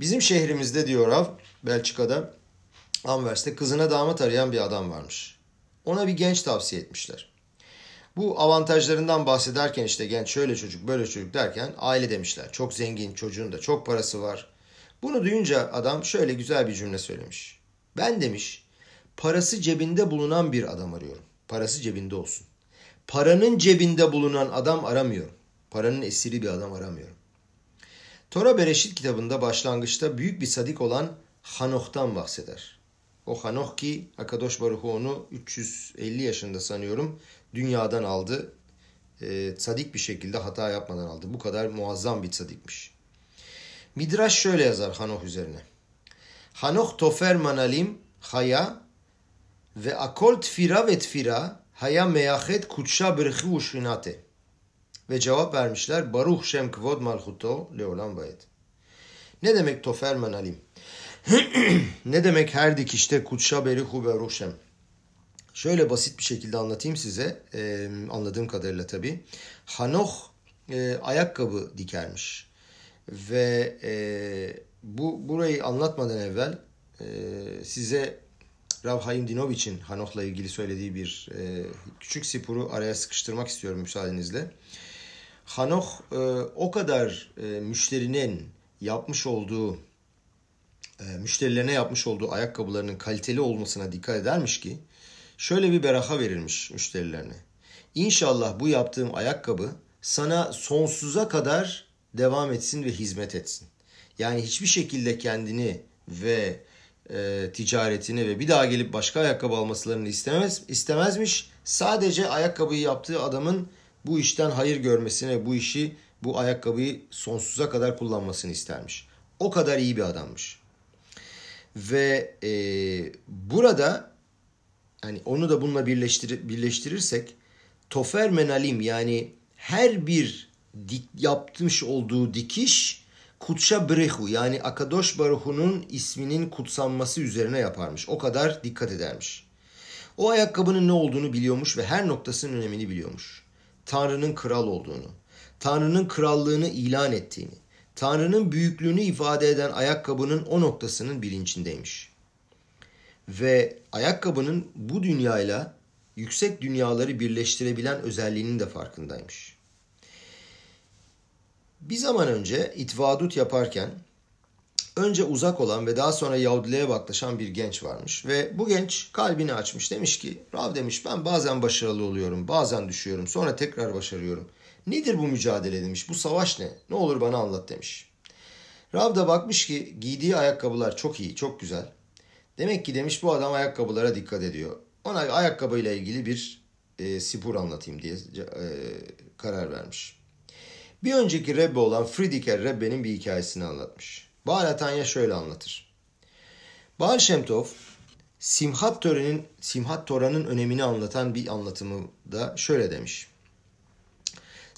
Bizim şehrimizde diyor Rav, Belçika'da, Anvers'te kızına damat arayan bir adam varmış. Ona bir genç tavsiye etmişler. Bu avantajlarından bahsederken işte genç şöyle çocuk böyle çocuk derken aile demişler. Çok zengin çocuğun da çok parası var. Bunu duyunca adam şöyle güzel bir cümle söylemiş. Ben demiş parası cebinde bulunan bir adam arıyorum. Parası cebinde olsun. Paranın cebinde bulunan adam aramıyorum. Paranın esiri bir adam aramıyorum. Tora Bereşit kitabında başlangıçta büyük bir sadik olan Hanoh'tan bahseder. O Hanoh ki Akadosh Baruhu onu 350 yaşında sanıyorum dünyadan aldı. E, sadik bir şekilde hata yapmadan aldı. Bu kadar muazzam bir sadikmiş. Midrash şöyle yazar Hanoh üzerine. Hanoh tofer manalim haya ve akol tfira ve tfira haya meyahet kutşa birhi uşrinate. Ve cevap vermişler Baruch Shem Kvod Malchuto Leolam Bayet. Ne demek tofer manalim? ne demek her dikişte kutşa berihu Baruch Shem? Şöyle basit bir şekilde anlatayım size. Ee, anladığım kadarıyla tabii. Hanoh e, ayakkabı dikermiş. Ve e, bu burayı anlatmadan evvel e, size Rav Haim Dinovich'in Hanoh'la ilgili söylediği bir e, küçük sipuru araya sıkıştırmak istiyorum müsaadenizle. Hanoh e, o kadar e, müşterinin yapmış olduğu e, müşterilerine yapmış olduğu ayakkabılarının kaliteli olmasına dikkat edermiş ki şöyle bir beraha verilmiş müşterilerine. İnşallah bu yaptığım ayakkabı sana sonsuza kadar devam etsin ve hizmet etsin. Yani hiçbir şekilde kendini ve e, ticaretini ve bir daha gelip başka ayakkabı almasılarını istemez istemezmiş. Sadece ayakkabıyı yaptığı adamın bu işten hayır görmesine, bu işi, bu ayakkabıyı sonsuza kadar kullanmasını istermiş. O kadar iyi bir adammış. Ve e, burada hani onu da bununla birleştir, birleştirirsek Tofer Menalim yani her bir dik, yapmış olduğu dikiş Kutşa Brehu yani Akadosh Baruhu'nun isminin kutsanması üzerine yaparmış. O kadar dikkat edermiş. O ayakkabının ne olduğunu biliyormuş ve her noktasının önemini biliyormuş. Tanrı'nın kral olduğunu, Tanrı'nın krallığını ilan ettiğini, Tanrı'nın büyüklüğünü ifade eden ayakkabının o noktasının bilincindeymiş. Ve ayakkabının bu dünyayla yüksek dünyaları birleştirebilen özelliğinin de farkındaymış. Bir zaman önce itvadut yaparken önce uzak olan ve daha sonra Yahudiliğe baklaşan bir genç varmış. Ve bu genç kalbini açmış. Demiş ki Rav demiş ben bazen başarılı oluyorum, bazen düşüyorum, sonra tekrar başarıyorum. Nedir bu mücadele demiş, bu savaş ne? Ne olur bana anlat demiş. Rav da bakmış ki giydiği ayakkabılar çok iyi, çok güzel. Demek ki demiş bu adam ayakkabılara dikkat ediyor. Ona ayakkabıyla ilgili bir e, spor anlatayım diye e, karar vermiş. Bir önceki Rebbe olan Friediker Rebbe'nin bir hikayesini anlatmış. Baal Atanya şöyle anlatır. Baal Şemtov Simhat Tora'nın Simhat Tora'nın önemini anlatan bir anlatımı da şöyle demiş.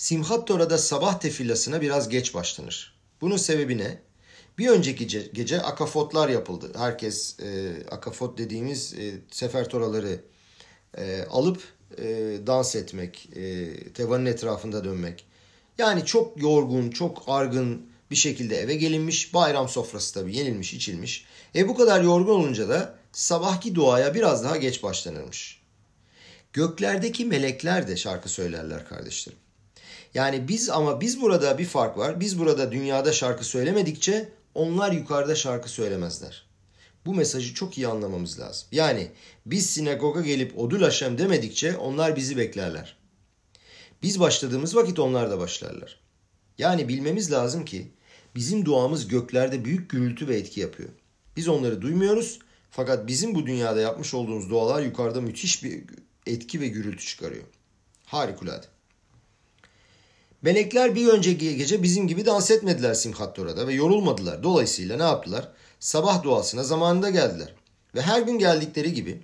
Simhat Tora'da sabah tefillasına biraz geç başlanır. Bunun sebebi ne? Bir önceki gece akafotlar yapıldı. Herkes e, akafot dediğimiz e, sefer toraları e, alıp e, dans etmek, e, tevanın etrafında dönmek. Yani çok yorgun, çok argın bir şekilde eve gelinmiş. Bayram sofrası tabii yenilmiş, içilmiş. E bu kadar yorgun olunca da sabahki duaya biraz daha geç başlanırmış. Göklerdeki melekler de şarkı söylerler kardeşlerim. Yani biz ama biz burada bir fark var. Biz burada dünyada şarkı söylemedikçe onlar yukarıda şarkı söylemezler. Bu mesajı çok iyi anlamamız lazım. Yani biz sinagoga gelip odul Haşem demedikçe onlar bizi beklerler. Biz başladığımız vakit onlar da başlarlar. Yani bilmemiz lazım ki bizim duamız göklerde büyük gürültü ve etki yapıyor. Biz onları duymuyoruz fakat bizim bu dünyada yapmış olduğumuz dualar yukarıda müthiş bir etki ve gürültü çıkarıyor. Harikulade. Melekler bir önceki gece bizim gibi dans etmediler Simchat Tora'da ve yorulmadılar. Dolayısıyla ne yaptılar? Sabah duasına zamanında geldiler. Ve her gün geldikleri gibi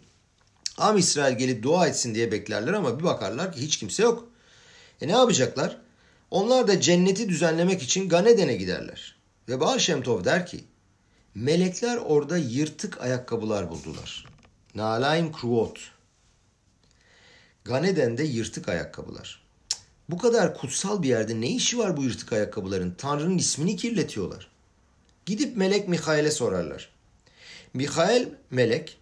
Am İsrail gelip dua etsin diye beklerler ama bir bakarlar ki hiç kimse yok. E ne yapacaklar? Onlar da cenneti düzenlemek için Ganeden'e giderler. Ve Baal Şemtov der ki, melekler orada yırtık ayakkabılar buldular. Nalaim Kruot. Ganeden'de yırtık ayakkabılar. Bu kadar kutsal bir yerde ne işi var bu yırtık ayakkabıların? Tanrı'nın ismini kirletiyorlar. Gidip melek Mihail'e sorarlar. Mihail melek,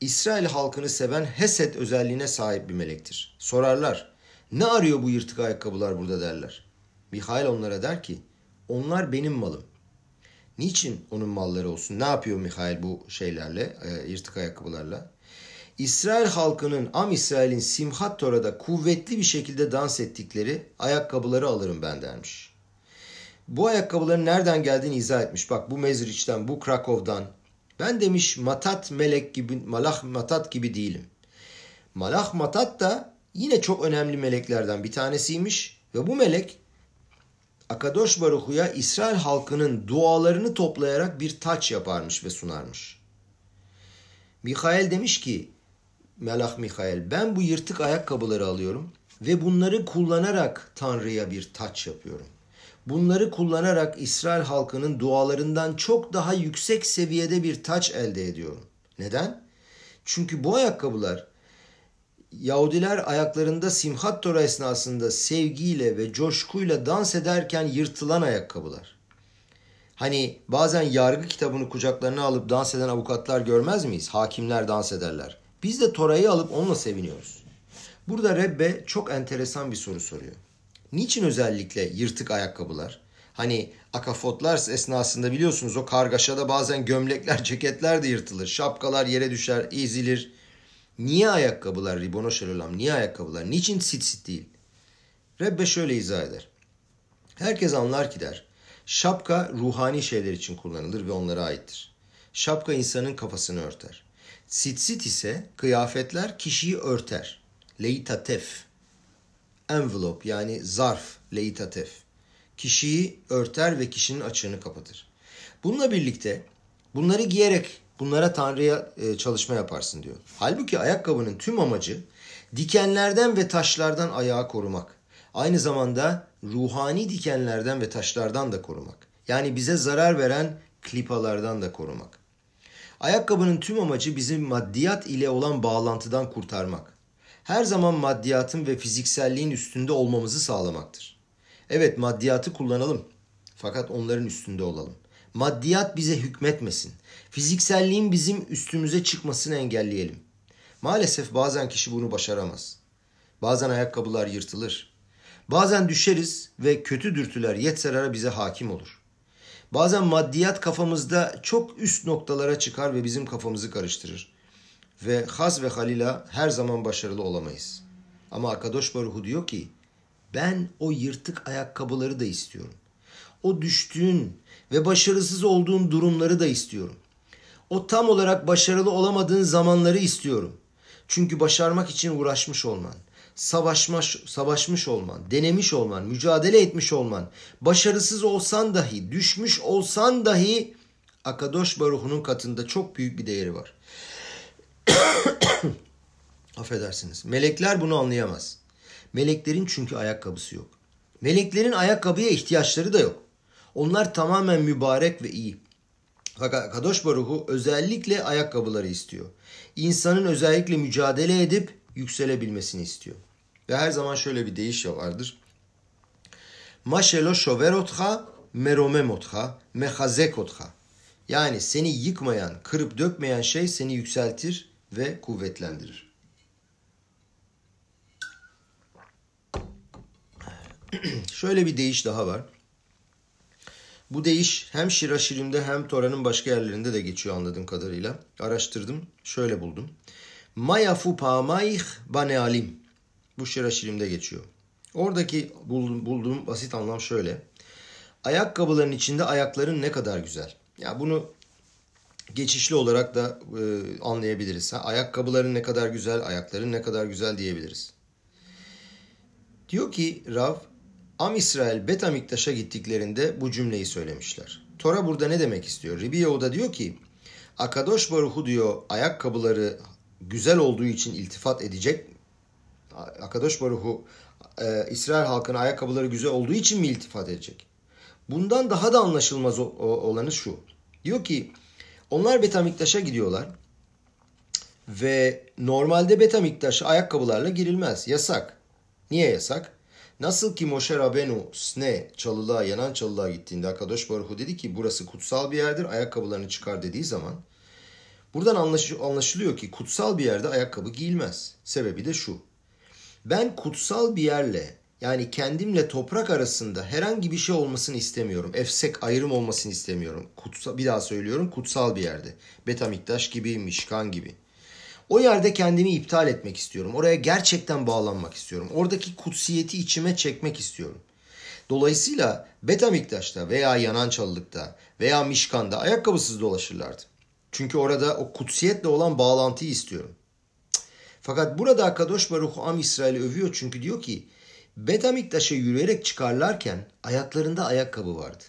İsrail halkını seven Hesed özelliğine sahip bir melektir. Sorarlar, ne arıyor bu yırtık ayakkabılar burada derler. Mihail onlara der ki, onlar benim malım. Niçin onun malları olsun? Ne yapıyor Mihail bu şeylerle, e, yırtık ayakkabılarla? İsrail halkının, Am İsrail'in Simhat Tora'da kuvvetli bir şekilde dans ettikleri ayakkabıları alırım ben dermiş. Bu ayakkabıların nereden geldiğini izah etmiş. Bak bu Mezriç'ten, bu Krakow'dan. Ben demiş Matat melek gibi, Malah Matat gibi değilim. Malah Matat da yine çok önemli meleklerden bir tanesiymiş. Ve bu melek Akadosh Baruhu'ya İsrail halkının dualarını toplayarak bir taç yaparmış ve sunarmış. Mikael demiş ki Melah Mikael ben bu yırtık ayakkabıları alıyorum ve bunları kullanarak Tanrı'ya bir taç yapıyorum. Bunları kullanarak İsrail halkının dualarından çok daha yüksek seviyede bir taç elde ediyorum. Neden? Çünkü bu ayakkabılar Yahudiler ayaklarında Simhat Tora esnasında sevgiyle ve coşkuyla dans ederken yırtılan ayakkabılar. Hani bazen yargı kitabını kucaklarına alıp dans eden avukatlar görmez miyiz? Hakimler dans ederler. Biz de Tora'yı alıp onunla seviniyoruz. Burada Rebbe çok enteresan bir soru soruyor. Niçin özellikle yırtık ayakkabılar? Hani akafotlar esnasında biliyorsunuz o kargaşada bazen gömlekler, ceketler de yırtılır. Şapkalar yere düşer, ezilir. Niye ayakkabılar Ribono Şelolam? Niye ayakkabılar? Niçin sit sit değil? Rebbe şöyle izah eder. Herkes anlar ki der. Şapka ruhani şeyler için kullanılır ve onlara aittir. Şapka insanın kafasını örter. Sitsit ise kıyafetler kişiyi örter. Leitatef. envelope yani zarf, leitatef. Kişiyi örter ve kişinin açığını kapatır. Bununla birlikte bunları giyerek bunlara Tanrı'ya e, çalışma yaparsın diyor. Halbuki ayakkabının tüm amacı dikenlerden ve taşlardan ayağı korumak. Aynı zamanda ruhani dikenlerden ve taşlardan da korumak. Yani bize zarar veren klipalardan da korumak. Ayakkabının tüm amacı bizim maddiyat ile olan bağlantıdan kurtarmak. Her zaman maddiyatın ve fizikselliğin üstünde olmamızı sağlamaktır. Evet maddiyatı kullanalım fakat onların üstünde olalım. Maddiyat bize hükmetmesin. Fizikselliğin bizim üstümüze çıkmasını engelleyelim. Maalesef bazen kişi bunu başaramaz. Bazen ayakkabılar yırtılır. Bazen düşeriz ve kötü dürtüler yetzerara bize hakim olur. Bazen maddiyat kafamızda çok üst noktalara çıkar ve bizim kafamızı karıştırır. Ve haz ve halila her zaman başarılı olamayız. Ama Akadosh Baruhu diyor ki ben o yırtık ayakkabıları da istiyorum. O düştüğün ve başarısız olduğun durumları da istiyorum. O tam olarak başarılı olamadığın zamanları istiyorum. Çünkü başarmak için uğraşmış olman, savaşmış, savaşmış olman, denemiş olman, mücadele etmiş olman, başarısız olsan dahi, düşmüş olsan dahi Akadosh Baruhu'nun katında çok büyük bir değeri var. Affedersiniz. Melekler bunu anlayamaz. Meleklerin çünkü ayakkabısı yok. Meleklerin ayakkabıya ihtiyaçları da yok. Onlar tamamen mübarek ve iyi. Fakat Kadosh Baruhu özellikle ayakkabıları istiyor. İnsanın özellikle mücadele edip yükselebilmesini istiyor. Ve her zaman şöyle bir deyiş vardır. Maşelo şoverotha meromemotha mehazekotha. Yani seni yıkmayan, kırıp dökmeyen şey seni yükseltir ve kuvvetlendirir. Şöyle bir deyiş daha var. Bu deyiş hem Şiraşirim'de hem Tora'nın başka yerlerinde de geçiyor anladığım kadarıyla. Araştırdım, şöyle buldum. Mayafu pamayih banealim. Bu Şiraşirim'de geçiyor. Oradaki bulduğum basit anlam şöyle. Ayakkabıların içinde ayakların ne kadar güzel. Ya bunu geçişli olarak da e, anlayabiliriz. Ha, ayakkabıların ne kadar güzel, ayakların ne kadar güzel diyebiliriz. Diyor ki Rav, Am İsrail Betamiktaş'a gittiklerinde bu cümleyi söylemişler. Tora burada ne demek istiyor? Ribi Yehuda diyor ki Akadosh Baruhu diyor ayakkabıları güzel olduğu için iltifat edecek. Akadosh Baruhu e, İsrail halkına ayakkabıları güzel olduğu için mi iltifat edecek? Bundan daha da anlaşılmaz olanı şu. Diyor ki onlar Betamiktaş'a gidiyorlar ve normalde Betamiktaş'a ayakkabılarla girilmez. Yasak. Niye yasak? Nasıl ki Moshe Rabenu Sne çalılığa, yanan çalılığa gittiğinde Akadosh Baruhu dedi ki burası kutsal bir yerdir ayakkabılarını çıkar dediği zaman buradan anlaşılıyor ki kutsal bir yerde ayakkabı giyilmez. Sebebi de şu. Ben kutsal bir yerle yani kendimle toprak arasında herhangi bir şey olmasını istemiyorum. Efsek ayrım olmasını istemiyorum. Kutsal, bir daha söylüyorum kutsal bir yerde. Betamiktaş gibi, Mişkan gibi. O yerde kendimi iptal etmek istiyorum. Oraya gerçekten bağlanmak istiyorum. Oradaki kutsiyeti içime çekmek istiyorum. Dolayısıyla Betamiktaş'ta veya Yanançalı'lıkta veya Mişkan'da ayakkabısız dolaşırlardı. Çünkü orada o kutsiyetle olan bağlantıyı istiyorum. Fakat burada Akadosh Baruch Am İsrail'i övüyor çünkü diyor ki Betamiktaş'a yürüyerek çıkarlarken ayaklarında ayakkabı vardı.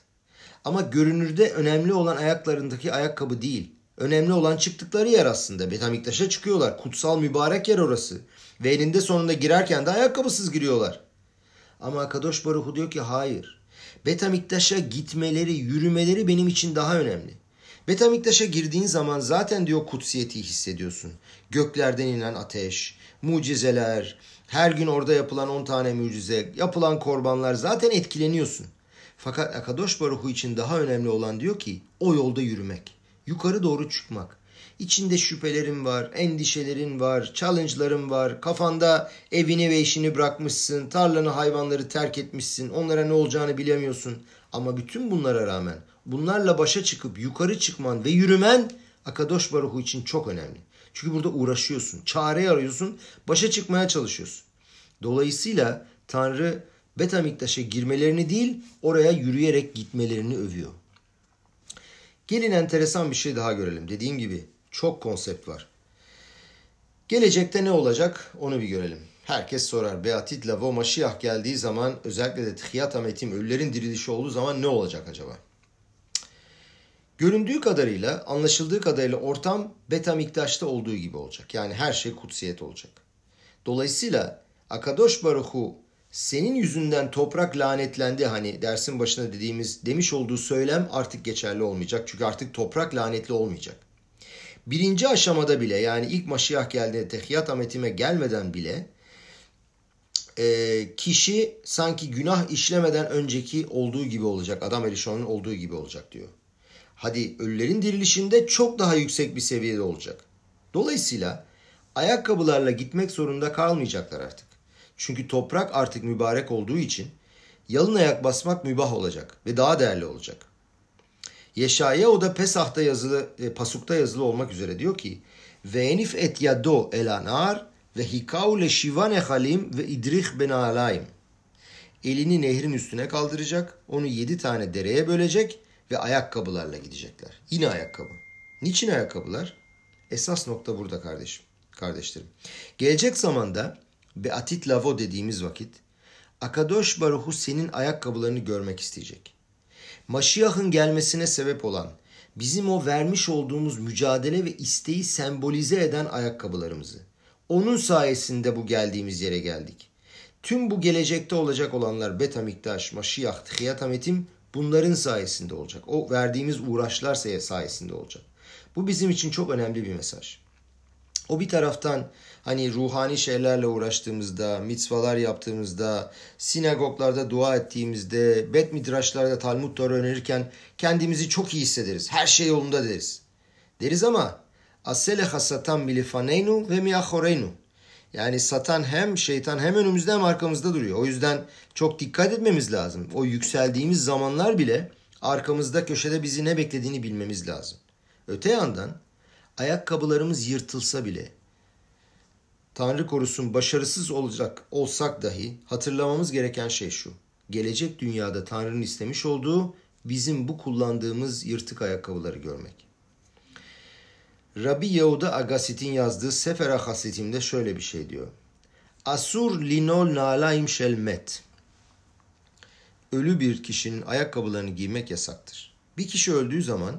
Ama görünürde önemli olan ayaklarındaki ayakkabı değil. Önemli olan çıktıkları yer aslında. Betamiktaş'a çıkıyorlar. Kutsal mübarek yer orası. Ve elinde sonunda girerken de ayakkabısız giriyorlar. Ama Akadosh Baruhu diyor ki hayır. Betamiktaş'a gitmeleri, yürümeleri benim için daha önemli. Betamiktaş'a girdiğin zaman zaten diyor kutsiyeti hissediyorsun. Göklerden inen ateş, mucizeler, her gün orada yapılan 10 tane mucize, yapılan korbanlar zaten etkileniyorsun. Fakat Akadosh Baruhu için daha önemli olan diyor ki o yolda yürümek yukarı doğru çıkmak. İçinde şüphelerin var, endişelerin var, challenge'ların var. Kafanda evini ve işini bırakmışsın, tarlanı, hayvanları terk etmişsin. Onlara ne olacağını bilemiyorsun. Ama bütün bunlara rağmen bunlarla başa çıkıp yukarı çıkman ve yürümen Akadosh Baruhu için çok önemli. Çünkü burada uğraşıyorsun, çare arıyorsun, başa çıkmaya çalışıyorsun. Dolayısıyla Tanrı Betamiktaş'a girmelerini değil, oraya yürüyerek gitmelerini övüyor. Gelin enteresan bir şey daha görelim. Dediğim gibi çok konsept var. Gelecekte ne olacak onu bir görelim. Herkes sorar. Beatit Lavo Maşiyah geldiği zaman özellikle de Tihiyat Ametim ölülerin dirilişi olduğu zaman ne olacak acaba? Göründüğü kadarıyla, anlaşıldığı kadarıyla ortam Beta Miktaş'ta olduğu gibi olacak. Yani her şey kutsiyet olacak. Dolayısıyla Akadosh Baruhu senin yüzünden toprak lanetlendi hani dersin başında dediğimiz demiş olduğu söylem artık geçerli olmayacak. Çünkü artık toprak lanetli olmayacak. Birinci aşamada bile yani ilk Maşiyah geldiğinde tehiyat ametime gelmeden bile e, kişi sanki günah işlemeden önceki olduğu gibi olacak. Adam Erişon'un olduğu gibi olacak diyor. Hadi ölülerin dirilişinde çok daha yüksek bir seviyede olacak. Dolayısıyla ayakkabılarla gitmek zorunda kalmayacaklar artık. Çünkü toprak artık mübarek olduğu için yalın ayak basmak mübah olacak ve daha değerli olacak. Yeşaya o da Pesah'ta yazılı, e, Pasuk'ta yazılı olmak üzere diyor ki ve enif et yado elanar ve hikau le şivan ehalim ve idrih ben alayim. Elini nehrin üstüne kaldıracak, onu yedi tane dereye bölecek ve ayakkabılarla gidecekler. Yine ayakkabı. Niçin ayakkabılar? Esas nokta burada kardeşim, kardeşlerim. Gelecek zamanda Beatit Lavo dediğimiz vakit Akadosh Baruhu senin ayakkabılarını görmek isteyecek. Maşiyah'ın gelmesine sebep olan bizim o vermiş olduğumuz mücadele ve isteği sembolize eden ayakkabılarımızı. Onun sayesinde bu geldiğimiz yere geldik. Tüm bu gelecekte olacak olanlar Beta Miktaş, Maşiyah, Tihiyat Ametim bunların sayesinde olacak. O verdiğimiz uğraşlar sayesinde olacak. Bu bizim için çok önemli bir mesaj. O bir taraftan hani ruhani şeylerle uğraştığımızda, mitzvalar yaptığımızda, sinagoglarda dua ettiğimizde, bet midraşlarda Talmud Torah önerirken kendimizi çok iyi hissederiz. Her şey yolunda deriz. Deriz ama asele hasatan milifaneynu ve miahoreynu. Yani satan hem şeytan hem önümüzde hem arkamızda duruyor. O yüzden çok dikkat etmemiz lazım. O yükseldiğimiz zamanlar bile arkamızda köşede bizi ne beklediğini bilmemiz lazım. Öte yandan ayakkabılarımız yırtılsa bile Tanrı korusun başarısız olacak olsak dahi hatırlamamız gereken şey şu. Gelecek dünyada Tanrı'nın istemiş olduğu bizim bu kullandığımız yırtık ayakkabıları görmek. Rabbi Yehuda Agasit'in yazdığı Sefer Hasitim'de şöyle bir şey diyor. Asur linol nalaim şelmet. Ölü bir kişinin ayakkabılarını giymek yasaktır. Bir kişi öldüğü zaman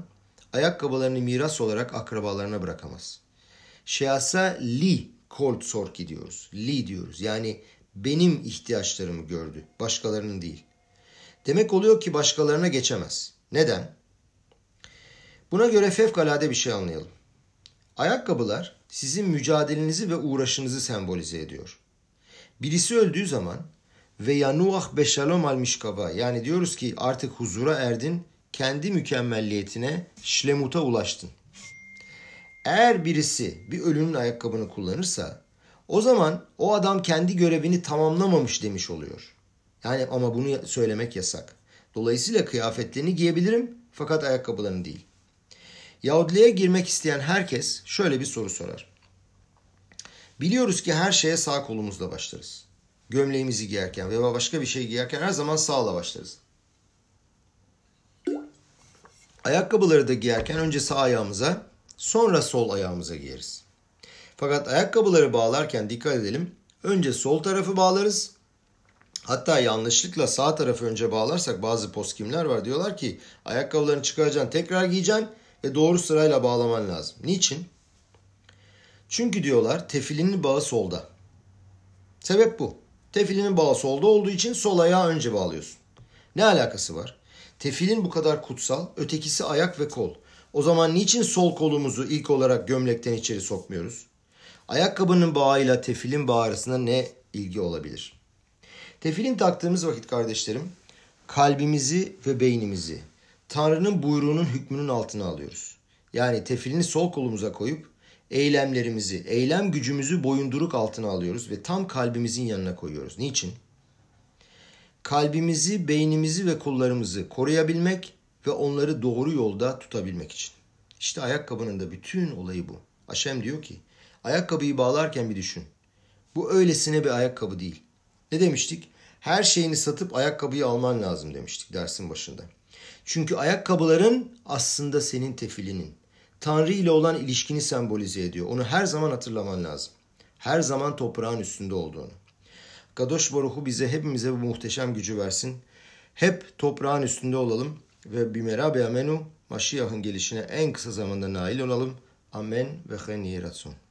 ayakkabılarını miras olarak akrabalarına bırakamaz. Şeasa li kol sorki diyoruz. Li diyoruz. Yani benim ihtiyaçlarımı gördü. Başkalarının değil. Demek oluyor ki başkalarına geçemez. Neden? Buna göre fevkalade bir şey anlayalım. Ayakkabılar sizin mücadelenizi ve uğraşınızı sembolize ediyor. Birisi öldüğü zaman ve yanuah beşalom al mişkava yani diyoruz ki artık huzura erdin, kendi mükemmelliyetine, şlemuta ulaştın. Eğer birisi bir ölünün ayakkabını kullanırsa o zaman o adam kendi görevini tamamlamamış demiş oluyor. Yani ama bunu söylemek yasak. Dolayısıyla kıyafetlerini giyebilirim fakat ayakkabılarını değil. Yahudiliğe girmek isteyen herkes şöyle bir soru sorar. Biliyoruz ki her şeye sağ kolumuzla başlarız. Gömleğimizi giyerken veya başka bir şey giyerken her zaman sağla başlarız. Ayakkabıları da giyerken önce sağ ayağımıza sonra sol ayağımıza giyeriz. Fakat ayakkabıları bağlarken dikkat edelim. Önce sol tarafı bağlarız. Hatta yanlışlıkla sağ tarafı önce bağlarsak bazı poskimler var. Diyorlar ki ayakkabılarını çıkaracaksın tekrar giyeceksin ve doğru sırayla bağlaman lazım. Niçin? Çünkü diyorlar tefilinin bağı solda. Sebep bu. Tefilinin bağı solda olduğu için sol ayağı önce bağlıyorsun. Ne alakası var? Tefilin bu kadar kutsal, ötekisi ayak ve kol. O zaman niçin sol kolumuzu ilk olarak gömlekten içeri sokmuyoruz? Ayakkabının bağıyla tefilin bağı arasında ne ilgi olabilir? Tefilin taktığımız vakit kardeşlerim kalbimizi ve beynimizi Tanrı'nın buyruğunun hükmünün altına alıyoruz. Yani tefilini sol kolumuza koyup eylemlerimizi, eylem gücümüzü boyunduruk altına alıyoruz ve tam kalbimizin yanına koyuyoruz. Niçin? Kalbimizi, beynimizi ve kollarımızı koruyabilmek ve onları doğru yolda tutabilmek için. İşte ayakkabının da bütün olayı bu. Aşem diyor ki ayakkabıyı bağlarken bir düşün. Bu öylesine bir ayakkabı değil. Ne demiştik? Her şeyini satıp ayakkabıyı alman lazım demiştik dersin başında. Çünkü ayakkabıların aslında senin tefilinin. Tanrı ile olan ilişkini sembolize ediyor. Onu her zaman hatırlaman lazım. her zaman toprağın üstünde olduğunu. Kadosh Baruhu bize hepimize bu muhteşem gücü versin. Hep toprağın üstünde olalım ve bimera be amenu Maşiyah'ın gelişine en kısa zamanda nail olalım. Amen ve hen